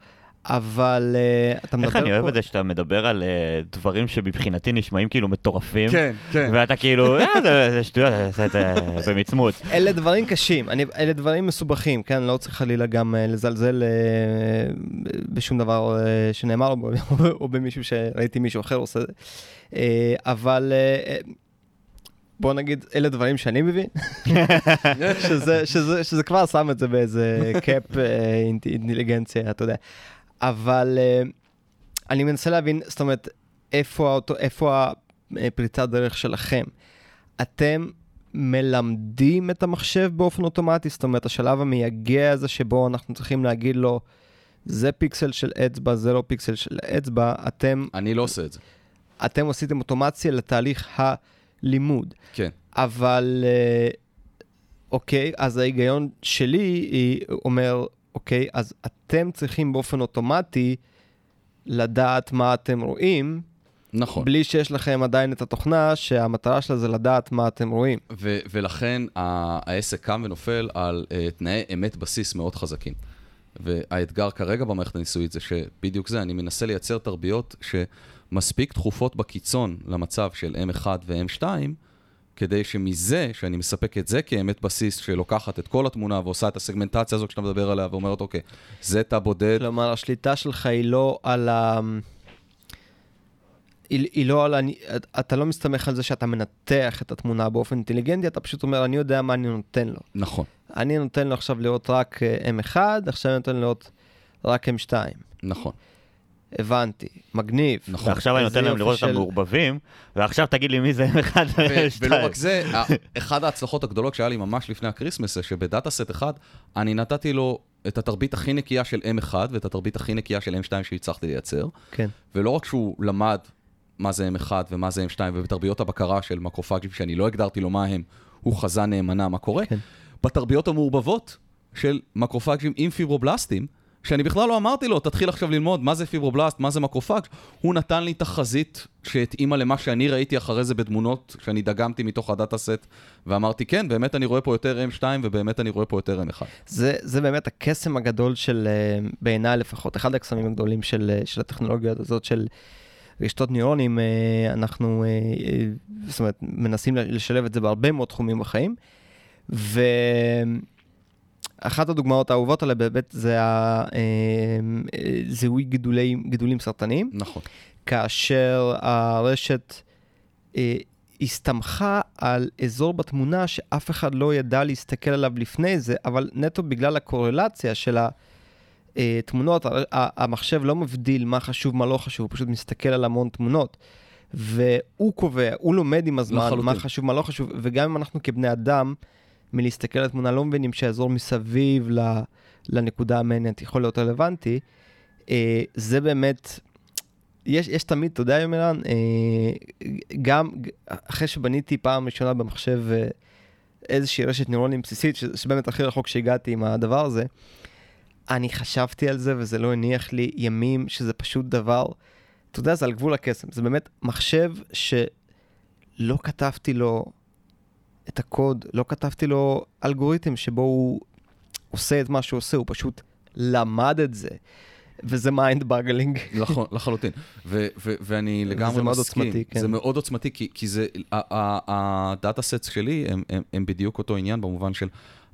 אבל uh, אתה מדבר פה... איך אני אוהב את זה שאתה מדבר על uh, דברים שמבחינתי נשמעים כאילו מטורפים. כן, כן. ואתה כאילו, אה, זה שטויות, זה זה במצמוץ. אלה דברים קשים, אני, אלה דברים מסובכים, כן? לא צריך חלילה גם uh, לזלזל uh, בשום דבר uh, שנאמר, או, או במישהו שראיתי מישהו אחר עושה את זה. Uh, אבל... Uh, בוא נגיד, אלה דברים שאני מבין, שזה, שזה, שזה כבר שם את זה באיזה קאפ אינטליגנציה, אתה יודע. אבל uh, אני מנסה להבין, זאת אומרת, איפה, האוטו, איפה הפריצת דרך שלכם. אתם מלמדים את המחשב באופן אוטומטי? זאת אומרת, השלב המייגע הזה שבו אנחנו צריכים להגיד לו, זה פיקסל של אצבע, זה לא פיקסל של אצבע, אתם... אני לא עושה את זה. אתם עשיתם אוטומציה לתהליך הלימוד. כן. אבל, אה, אוקיי, אז ההיגיון שלי אומר, אוקיי? אז אתם צריכים באופן אוטומטי לדעת מה אתם רואים. נכון. בלי שיש לכם עדיין את התוכנה שהמטרה שלה זה לדעת מה אתם רואים. ו- ולכן העסק קם ונופל על uh, תנאי אמת בסיס מאוד חזקים. והאתגר כרגע במערכת הניסויית זה שבדיוק זה, אני מנסה לייצר תרביות שמספיק תכופות בקיצון למצב של M1 ו-M2, כדי שמזה, שאני מספק את זה כאמת בסיס, שלוקחת את כל התמונה ועושה את הסגמנטציה הזאת שאתה מדבר עליה, ואומרת, אוקיי, זה תא בודד. כלומר, השליטה שלך היא לא על ה... היא, היא לא על ה... אתה לא מסתמך על זה שאתה מנתח את התמונה באופן אינטליגנטי, אתה פשוט אומר, אני יודע מה אני נותן לו. נכון. אני נותן לו עכשיו לראות רק אה, M1, עכשיו אני נותן לו לראות רק M2. נכון. הבנתי, מגניב. נכון. ועכשיו אני נותן להם לראות אותם מעורבבים, ועכשיו תגיד לי מי זה אחד ושתיים. ולא רק זה, אחת ההצלחות הגדולות שהיה לי ממש לפני הקריסמס, זה שב data set אחד, אני נתתי לו את התרבית הכי נקייה של M1 ואת התרבית הכי נקייה של M2 שהצלחתי לייצר. כן. ולא רק שהוא למד מה זה M1 ומה זה M2, ובתרביות הבקרה של מקרופאג'ים, שאני לא הגדרתי לו מה הם, הוא חזה נאמנה מה קורה. כן. בתרביות המעורבבות של מקרופאג'ים עם פיברובלסטים, שאני בכלל לא אמרתי לו, תתחיל עכשיו ללמוד מה זה פיברובלסט, מה זה מקרופאג, הוא נתן לי תחזית שהתאימה למה שאני ראיתי אחרי זה בתמונות, שאני דגמתי מתוך הדאטה סט, ואמרתי, כן, באמת אני רואה פה יותר M2 ובאמת אני רואה פה יותר M1. זה, זה באמת הקסם הגדול של, אה, בעיניי לפחות, אחד הקסמים הגדולים של, אה, של הטכנולוגיה הזאת של רשתות ניורונים, אה, אנחנו, זאת אומרת, מנסים לשלב את זה בהרבה מאוד תחומים בחיים, ו... אחת הדוגמאות האהובות עליי באמת זה הזיהוי אה, גידולי, גידולים סרטניים. נכון. כאשר הרשת אה, הסתמכה על אזור בתמונה שאף אחד לא ידע להסתכל עליו לפני זה, אבל נטו בגלל הקורלציה של התמונות, המחשב לא מבדיל מה חשוב, מה לא חשוב, הוא פשוט מסתכל על המון תמונות. והוא קובע, הוא לומד עם הזמן לחלוטין. מה חשוב, מה לא חשוב, וגם אם אנחנו כבני אדם, מלהסתכל על התמונה, לא מבינים שהאזור מסביב לנקודה המעניינת יכול להיות רלוונטי. אה, זה באמת, יש, יש תמיד, אתה יודע, יומרן, אה, גם אחרי שבניתי פעם ראשונה במחשב אה, איזושהי רשת ניורונים בסיסית, שבאמת הכי רחוק שהגעתי עם הדבר הזה, אני חשבתי על זה וזה לא הניח לי ימים שזה פשוט דבר, אתה יודע, זה על גבול הקסם. זה באמת מחשב שלא כתבתי לו את הקוד, לא כתבתי לו אלגוריתם שבו הוא עושה את מה שהוא עושה, הוא פשוט למד את זה. וזה mind boggling. נכון, לחלוטין. ואני לגמרי מסכים. זה מאוד עוצמתי, כן. זה מאוד עוצמתי, כי, כי זה, ה data set שלי הם, הם, הם בדיוק אותו עניין, במובן של,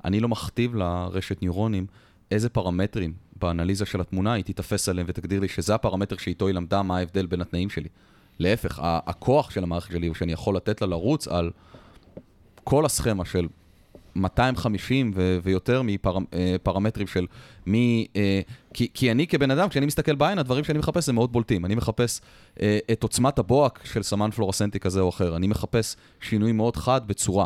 אני לא מכתיב לרשת ניורונים איזה פרמטרים באנליזה של התמונה היא תתאפס עליהם ותגדיר לי שזה הפרמטר שאיתו היא למדה מה ההבדל בין התנאים שלי. להפך, הכוח של המערכת שלי הוא שאני יכול לתת לה לרוץ על כל הסכמה של 250 ו- ויותר מפרמטרים של מי... אה, כי, כי אני כבן אדם, כשאני מסתכל בעין, הדברים שאני מחפש הם מאוד בולטים. אני מחפש אה, את עוצמת הבוהק של סמן פלורסנטי כזה או אחר. אני מחפש שינוי מאוד חד בצורה.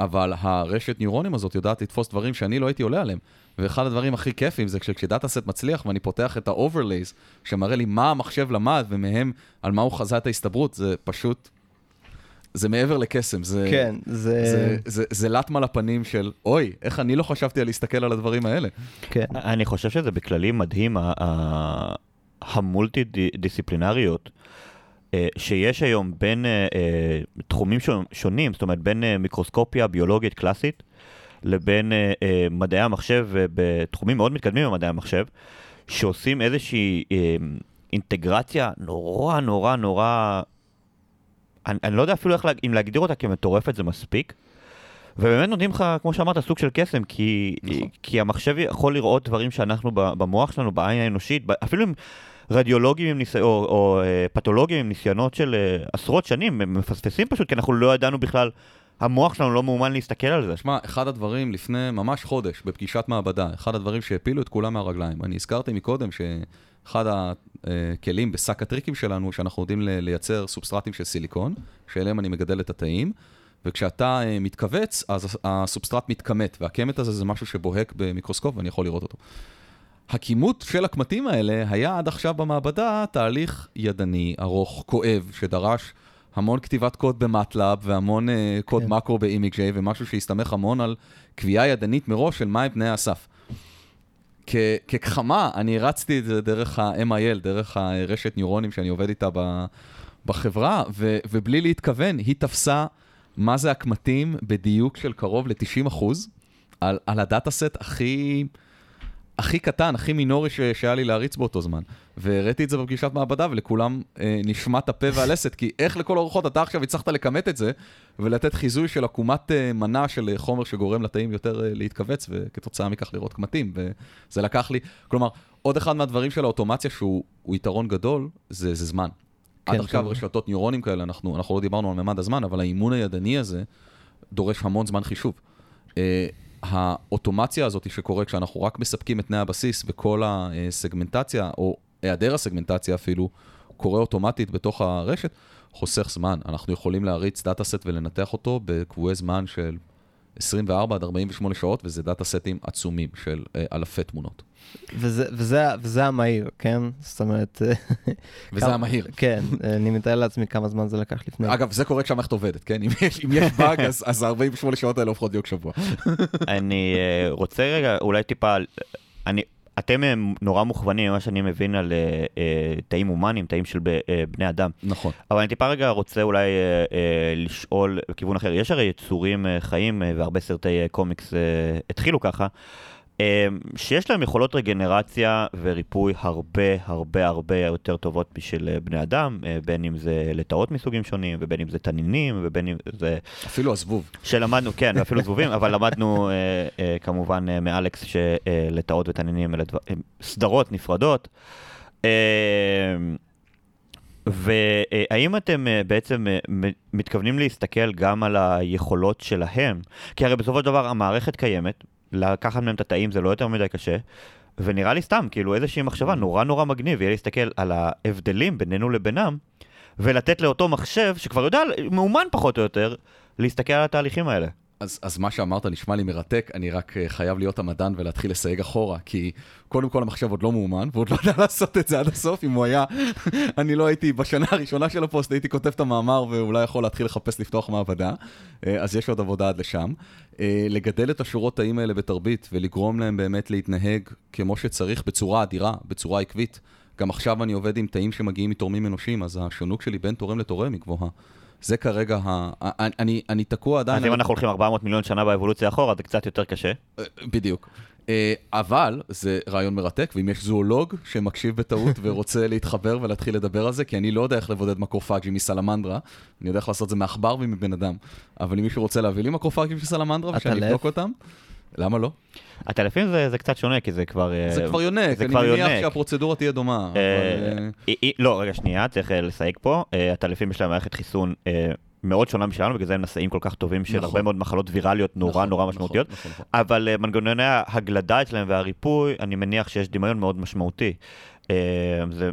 אבל הרשת ניורונים הזאת יודעת לתפוס דברים שאני לא הייתי עולה עליהם. ואחד הדברים הכי כיפים זה כשדאטה סט מצליח ואני פותח את ה-overlays, שמראה לי מה המחשב למד ומהם על מה הוא חזה את ההסתברות, זה פשוט זה מעבר לקסם, זה... כן, זה... זה, זה, זה לטמה לפנים של, אוי, איך אני לא חשבתי על להסתכל על הדברים האלה. כן. אני חושב שזה בכללי מדהים, המולטי דיסציפלינריות. אה, שיש היום בין אה, אה, תחומים שונים, זאת אומרת בין מיקרוסקופיה ביולוגית קלאסית לבין מדעי המחשב בתחומים מאוד מתקדמים במדעי המחשב, שעושים איזושהי אינטגרציה נורא נורא נורא אני, אני לא יודע אפילו איך, אם להגדיר אותה כמטורפת זה מספיק. ובאמת נותנים לך, כמו שאמרת, סוג של קסם, כי, נכון. כי המחשב יכול לראות דברים שאנחנו במוח שלנו, בעין האנושית, אפילו עם רדיולוגים עם ניס... או, או, אה, פתולוגים עם ניסיונות של uh, עשרות שנים, הם מפספסים פשוט, כי אנחנו לא ידענו בכלל, המוח שלנו לא מאומן להסתכל על זה. שמע, אחד הדברים לפני ממש חודש, בפגישת מעבדה, אחד הדברים שהפילו את כולם מהרגליים, אני הזכרתי מקודם ש... אחד הכלים בשק הטריקים שלנו, שאנחנו יודעים לייצר סובסטרטים של סיליקון, שאליהם אני מגדל את התאים, וכשאתה אה, מתכווץ, אז הסובסטרט מתכמת, והקמת הזה זה משהו שבוהק במיקרוסקופ ואני יכול לראות אותו. הכימות של הקמטים האלה היה עד עכשיו במעבדה תהליך ידני, ארוך, כואב, שדרש המון כתיבת קוד במטלאב והמון uh, קוד כן. מקרו באימיג'יי, ומשהו שהסתמך המון על קביעה ידנית מראש של מהם תנאי הסף. כגחמה, אני הרצתי את זה דרך ה-MIL, דרך הרשת ניורונים שאני עובד איתה בחברה, ו- ובלי להתכוון, היא תפסה מה זה הקמטים בדיוק של קרוב ל-90 על, על הדאטה סט הכי... הכי קטן, הכי מינורי ש... שהיה לי להריץ באותו זמן. והראיתי את זה בפגישת מעבדה, ולכולם אה, נשמט הפה והלסת, כי איך לכל הרוחות אתה עכשיו הצלחת לכמת את זה, ולתת חיזוי של עקומת אה, מנה של אה, חומר שגורם לתאים יותר אה, להתכווץ, וכתוצאה מכך לראות קמטים, וזה לקח לי, כלומר, עוד אחד מהדברים של האוטומציה שהוא יתרון גדול, זה, זה זמן. כן, עד עכשיו רשתות ניורונים כאלה, אנחנו, אנחנו לא דיברנו על ממד הזמן, אבל האימון הידני הזה דורש המון זמן חישוב. אה, האוטומציה הזאת שקורית כשאנחנו רק מספקים את תנאי הבסיס וכל הסגמנטציה, או היעדר הסגמנטציה אפילו, קורה אוטומטית בתוך הרשת, חוסך זמן. אנחנו יכולים להריץ data set ולנתח אותו בקבועי זמן של 24 עד 48 שעות, וזה דאטה סטים עצומים של uh, אלפי תמונות. וזה, וזה, וזה המהיר, כן? זאת אומרת... וזה כמה, המהיר. כן, אני מתאר לעצמי כמה זמן זה לקח לפני. אגב, זה קורה כשהמערכת עובדת, כן? אם יש, אם יש באג, אז, אז 48 שעות האלה הופכות להיות שבוע. אני uh, רוצה רגע, אולי טיפה, אני אתם אה, נורא מוכוונים, ממה שאני מבין, על uh, uh, תאים הומניים, תאים של uh, בני אדם. נכון. אבל אני טיפה רגע רוצה אולי uh, uh, לשאול בכיוון אחר. יש הרי יצורים uh, חיים, uh, והרבה סרטי uh, קומיקס uh, התחילו ככה. אמ, שיש להם יכולות רגנרציה וריפוי הרבה הרבה הרבה יותר טובות בשביל אה, בני אדם, אה, בין אם זה לטאות מסוגים שונים, ובין אם זה תנינים, ובין אם זה... אפילו הזבוב. שלמדנו, כן, ואפילו זבובים, אבל למדנו אה, כמובן מאלכס שלטאות ותנינים אלה סדרות נפרדות. אמ, והאם אתם בעצם מתכוונים להסתכל גם על היכולות שלהם? כי הרי בסופו של דבר המערכת קיימת, לקחת מהם את התאים זה לא יותר מדי קשה. ונראה לי סתם, כאילו איזושהי מחשבה נורא נורא מגניב, יהיה להסתכל על ההבדלים בינינו לבינם, ולתת לאותו מחשב, שכבר יודע, מאומן פחות או יותר, להסתכל על התהליכים האלה. אז, אז מה שאמרת נשמע לי מרתק, אני רק uh, חייב להיות המדען ולהתחיל לסייג אחורה, כי קודם כל המחשב עוד לא מאומן, ועוד לא יודע לעשות את זה עד הסוף, אם הוא היה, אני לא הייתי, בשנה הראשונה של הפוסט הייתי כותב את המאמר ואולי יכול להתחיל לחפש לפתוח מעבדה, uh, אז יש עוד עבודה עד לשם. Uh, לגדל את השורות תאים האלה בתרבית ולגרום להם באמת להתנהג כמו שצריך, בצורה אדירה, בצורה עקבית. גם עכשיו אני עובד עם תאים שמגיעים מתורמים אנושיים, אז השונות שלי בין תורם לתורם היא גבוהה. זה כרגע, ה... אני, אני תקוע עדיין... אז אם אנחנו הולכים 400 מיליון שנה באבולוציה אחורה, זה קצת יותר קשה. אה, בדיוק. אה, אבל זה רעיון מרתק, ואם יש זואולוג שמקשיב בטעות ורוצה להתחבר ולהתחיל לדבר על זה, כי אני לא יודע איך לבודד מקרופאג'ים מסלמנדרה, אני יודע איך לעשות את זה מעכבר ומבן אדם. אבל אם מישהו רוצה להביא לי מקרופאג'ים של סלמנדרה ושאני אבדוק אותם, למה לא? הטלפים זה, זה קצת שונה, כי זה כבר... זה אה, כבר יונק, זה אני כבר מניח יונק. שהפרוצדורה תהיה דומה. אבל, אה, אה, אי- לא, רגע, שנייה, צריך אה, לסייג פה. אה, הטלפים יש להם מערכת חיסון אה, מאוד שונה משלנו, בגלל זה הם נשאים כל כך טובים של נכון. הרבה מאוד מחלות ויראליות נורא נכון, נורא נכון, משמעותיות. נכון, נכון. אבל אה, מנגנוני ההגלדה אצלם והריפוי, אני מניח שיש דמיון מאוד משמעותי. אה, זה...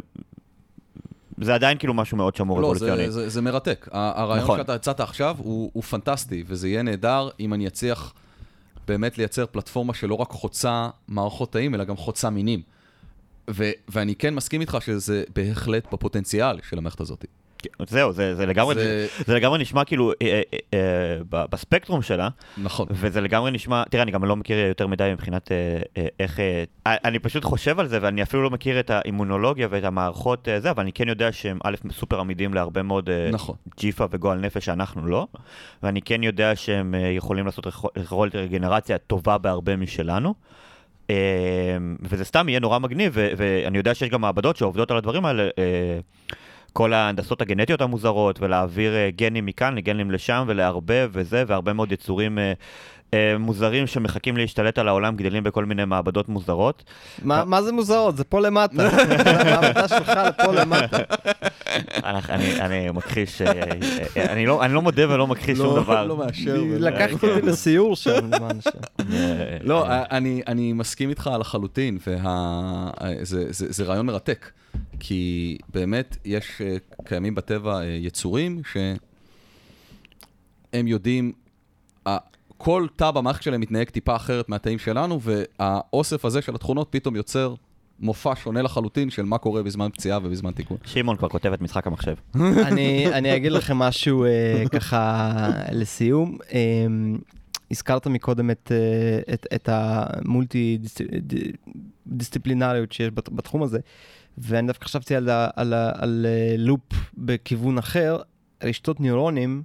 זה עדיין כאילו משהו מאוד שמור לא, אבולוציוני. זה, זה, זה מרתק. הרעיון נכון. שאתה הצעת עכשיו הוא, הוא פנטסטי, וזה יהיה נהדר אם אני אצליח באמת לייצר פלטפורמה שלא רק חוצה מערכות תאים, אלא גם חוצה מינים. ו- ואני כן מסכים איתך שזה בהחלט בפוטנציאל של המערכת הזאת. זהו, זה, זה לגמרי, זה- זה... זה לגמרי נשמע כאילו אה, אה, אה, בספקטרום שלה, נכון. וזה לגמרי נשמע, תראה, אני גם לא מכיר יותר מדי מבחינת אה, אה, איך... אה, אני פשוט חושב על זה, ואני אפילו לא מכיר את האימונולוגיה ואת המערכות אה, זה, אבל אני כן יודע שהם א', סופר עמידים להרבה מאוד אה, נכון. ג'יפה וגועל נפש שאנחנו לא, ואני כן יודע שהם אה, יכולים לעשות יכולת רגנרציה טובה בהרבה משלנו. אה, וזה סתם יהיה נורא מגניב, ו- ואני יודע שיש גם מעבדות שעובדות על הדברים האלה. אה, כל ההנדסות הגנטיות המוזרות, ולהעביר אה, גנים מכאן לגנים לשם, ולערבב וזה, והרבה מאוד יצורים אה, מוזרים שמחכים להשתלט על העולם, גדלים בכל מיני מעבדות מוזרות. מה מה זה מוזרות? זה פה למטה. המעבדה שלך פה למטה. אני, אני, אני מכחיש, אה, אה, אני לא, אני לא מודה ולא מכחיש שום לא- דבר. לא מאשר. ולא- לקחת אותי לסיור שם. אה, לא, אה, אני, אני מסכים איתך לחלוטין, וזה זה, זה רעיון מרתק. כי באמת יש, אה, קיימים בטבע אה, יצורים שהם יודעים, כל תא במערכת שלהם מתנהג טיפה אחרת מהתאים שלנו, והאוסף הזה של התכונות פתאום יוצר מופע שונה לחלוטין של מה קורה בזמן פציעה ובזמן תיקון. שמעון כבר כותב את משחק המחשב. אני, אני אגיד לכם משהו אה, ככה לסיום. אה, הזכרת מקודם את, אה, את, את המולטי-דיסציפלינריות שיש בת- בתחום הזה, ואני דווקא חשבתי על, על, ה- על אה, לופ בכיוון אחר. רשתות ניורונים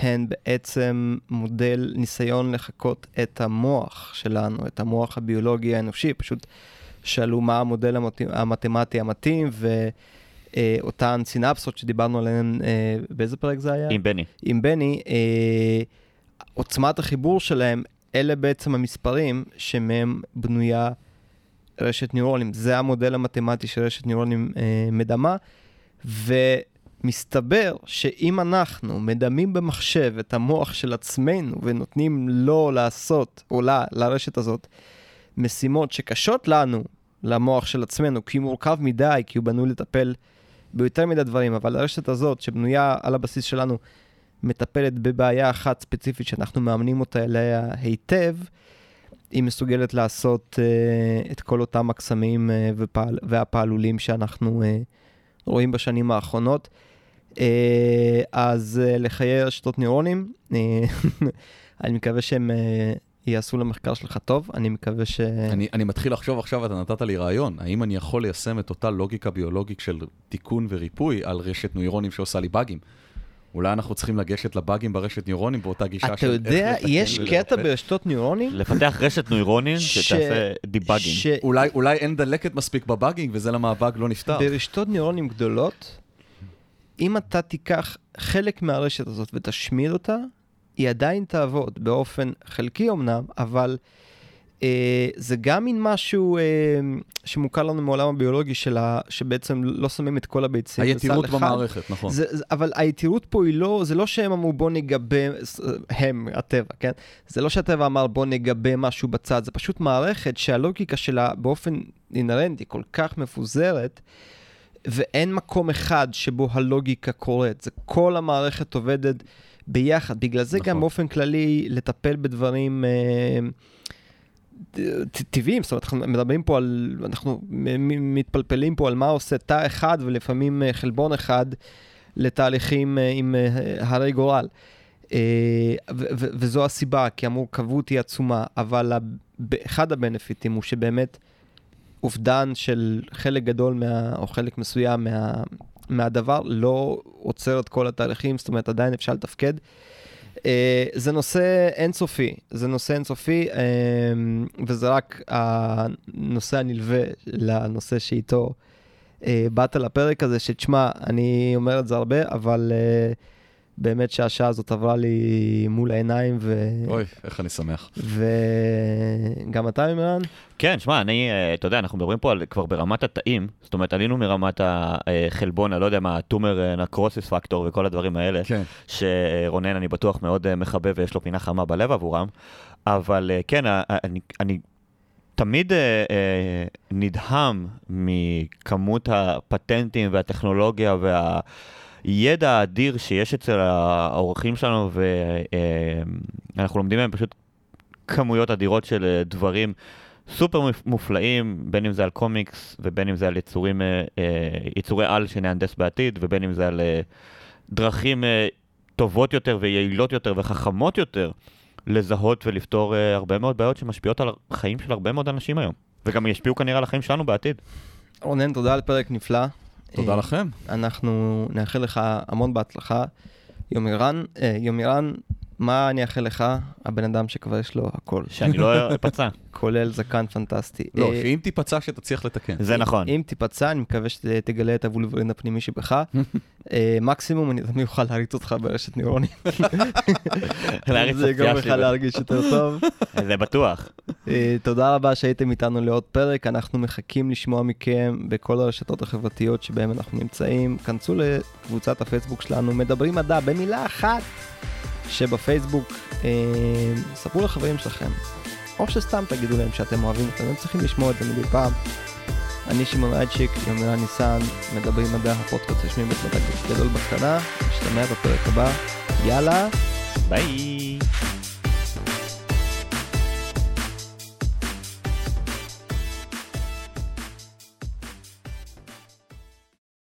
הן בעצם מודל ניסיון לחקות את המוח שלנו, את המוח הביולוגי האנושי, פשוט שאלו מה המודל המת- המתמטי המתאים, ו... אה, אותן סינפסות שדיברנו עליהן, אה, באיזה פרק זה היה? עם בני. עם בני, אה, עוצמת החיבור שלהם, אלה בעצם המספרים שמהם בנויה רשת ניורונים. זה המודל המתמטי שרשת ניורונים אה, מדמה, ומסתבר שאם אנחנו מדמים במחשב את המוח של עצמנו ונותנים לו לעשות, או לה, לרשת הזאת, משימות שקשות לנו, למוח של עצמנו, כי הוא מורכב מדי, כי הוא בנוי לטפל ביותר מדי דברים, אבל הרשת הזאת, שבנויה על הבסיס שלנו, מטפלת בבעיה אחת ספציפית שאנחנו מאמנים אותה אליה היטב, היא מסוגלת לעשות uh, את כל אותם הקסמים uh, ופעל, והפעלולים שאנחנו uh, רואים בשנים האחרונות. Uh, אז uh, לחיי רשתות ניורונים, uh, אני מקווה שהם uh, יעשו למחקר שלך טוב, אני מקווה ש... אני, אני מתחיל לחשוב עכשיו, אתה נתת לי רעיון, האם אני יכול ליישם את אותה לוגיקה ביולוגית של תיקון וריפוי על רשת נוירונים שעושה לי באגים? אולי אנחנו צריכים לגשת לבאגים ברשת ניורונים באותה גישה אתה של יודע, איך לתקן יש? קטע ברשתות ניורונים, לפתח רשת נוירונים ש- שתעשה דיבאגינג. ש- אולי, אולי אין דלקת מספיק בבאגינג וזה למה הבאג לא נפתר. ברשתות ניורונים גדולות, אם אתה תיקח חלק מהרשת הזאת ותשמיד אותה, היא עדיין תעבוד באופן חלקי אמנם, אבל אה, זה גם מין משהו אה, שמוכר לנו מעולם הביולוגי שלה, שבעצם לא שמים את כל הביצים היתירות אחד. במערכת, נכון. זה, זה, אבל היתירות פה היא לא, זה לא שהם אמרו בוא נגבה, הם, הטבע, כן? זה לא שהטבע אמר בוא נגבה משהו בצד, זה פשוט מערכת שהלוגיקה שלה באופן אינהרנטי כל כך מפוזרת, ואין מקום אחד שבו הלוגיקה קורית. זה כל המערכת עובדת ביחד. בגלל זה נכון. גם באופן כללי לטפל בדברים... אה, טבעיים, זאת אומרת, אנחנו מדברים פה על, אנחנו מתפלפלים פה על מה עושה תא אחד ולפעמים אה, חלבון אחד לתהליכים אה, עם אה, הרי גורל. וזו הסיבה, כי המורכבות היא עצומה, אבל אחד הבנפיטים הוא שבאמת אובדן של חלק גדול מה, או חלק מסוים מה, מהדבר לא עוצר את כל התהליכים, זאת אומרת, עדיין אפשר לתפקד. Uh, זה נושא אינסופי, זה נושא אינסופי, um, וזה רק הנושא הנלווה לנושא שאיתו uh, באת לפרק הזה, שתשמע, אני אומר את זה הרבה, אבל uh, באמת שהשעה הזאת עברה לי מול העיניים, ו... אוי, איך אני שמח. וגם אתה, מימרן? כן, שמע, אני, אה, אתה יודע, אנחנו מדברים פה על, כבר ברמת התאים, זאת אומרת, עלינו מרמת החלבון, אני לא יודע מה, הטומר נקרוסיס פקטור וכל הדברים האלה, כן. שרונן, אני בטוח מאוד אה, מחבב ויש לו פינה חמה בלב עבורם, אבל אה, כן, אני, אני תמיד אה, אה, נדהם מכמות הפטנטים והטכנולוגיה והידע האדיר שיש אצל האורחים שלנו, ואנחנו אה, לומדים מהם פשוט כמויות אדירות של אה, דברים. סופר מופלאים, בין אם זה על קומיקס ובין אם זה על יצורים, אה, יצורי על שנהנדס בעתיד, ובין אם זה על דרכים טובות יותר ויעילות יותר וחכמות יותר לזהות ולפתור הרבה מאוד בעיות שמשפיעות על החיים של הרבה מאוד אנשים היום. וגם ישפיעו כנראה על החיים שלנו בעתיד. רונן, תודה על פרק נפלא. תודה לכם. אנחנו נאחל לך המון בהצלחה. יומירן, uh, יומירן, מה אני אאחל לך, הבן אדם שכבר יש לו הכל. שאני לא אפצע. כולל זקן פנטסטי. לא, שאם אה, תיפצע, שתצליח לתקן. זה נכון. אם תיפצע, אני מקווה שתגלה את הוולברין הפנימי שבך. אה, מקסימום, אני תמיד אוכל להריץ אותך ברשת ניורונים. זה יגרום לך להרגיש יותר טוב. זה בטוח. אה, תודה רבה שהייתם איתנו לעוד פרק, אנחנו מחכים לשמוע מכם בכל הרשתות החברתיות שבהן אנחנו נמצאים. כנסו לקבוצת הפייסבוק שלנו, מדברים מדע במילה אחת. שבפייסבוק, אה, ספרו לחברים שלכם, או שסתם תגידו להם שאתם אוהבים אותם, הם צריכים לשמוע את זה מדי פעם. אני שמעון אייצ'יק, יומירה ניסן, מדברים מדע, הפודקאסט רשמי מדע גדול בקטנה, נשתמע בפרק הבא, יאללה, ביי.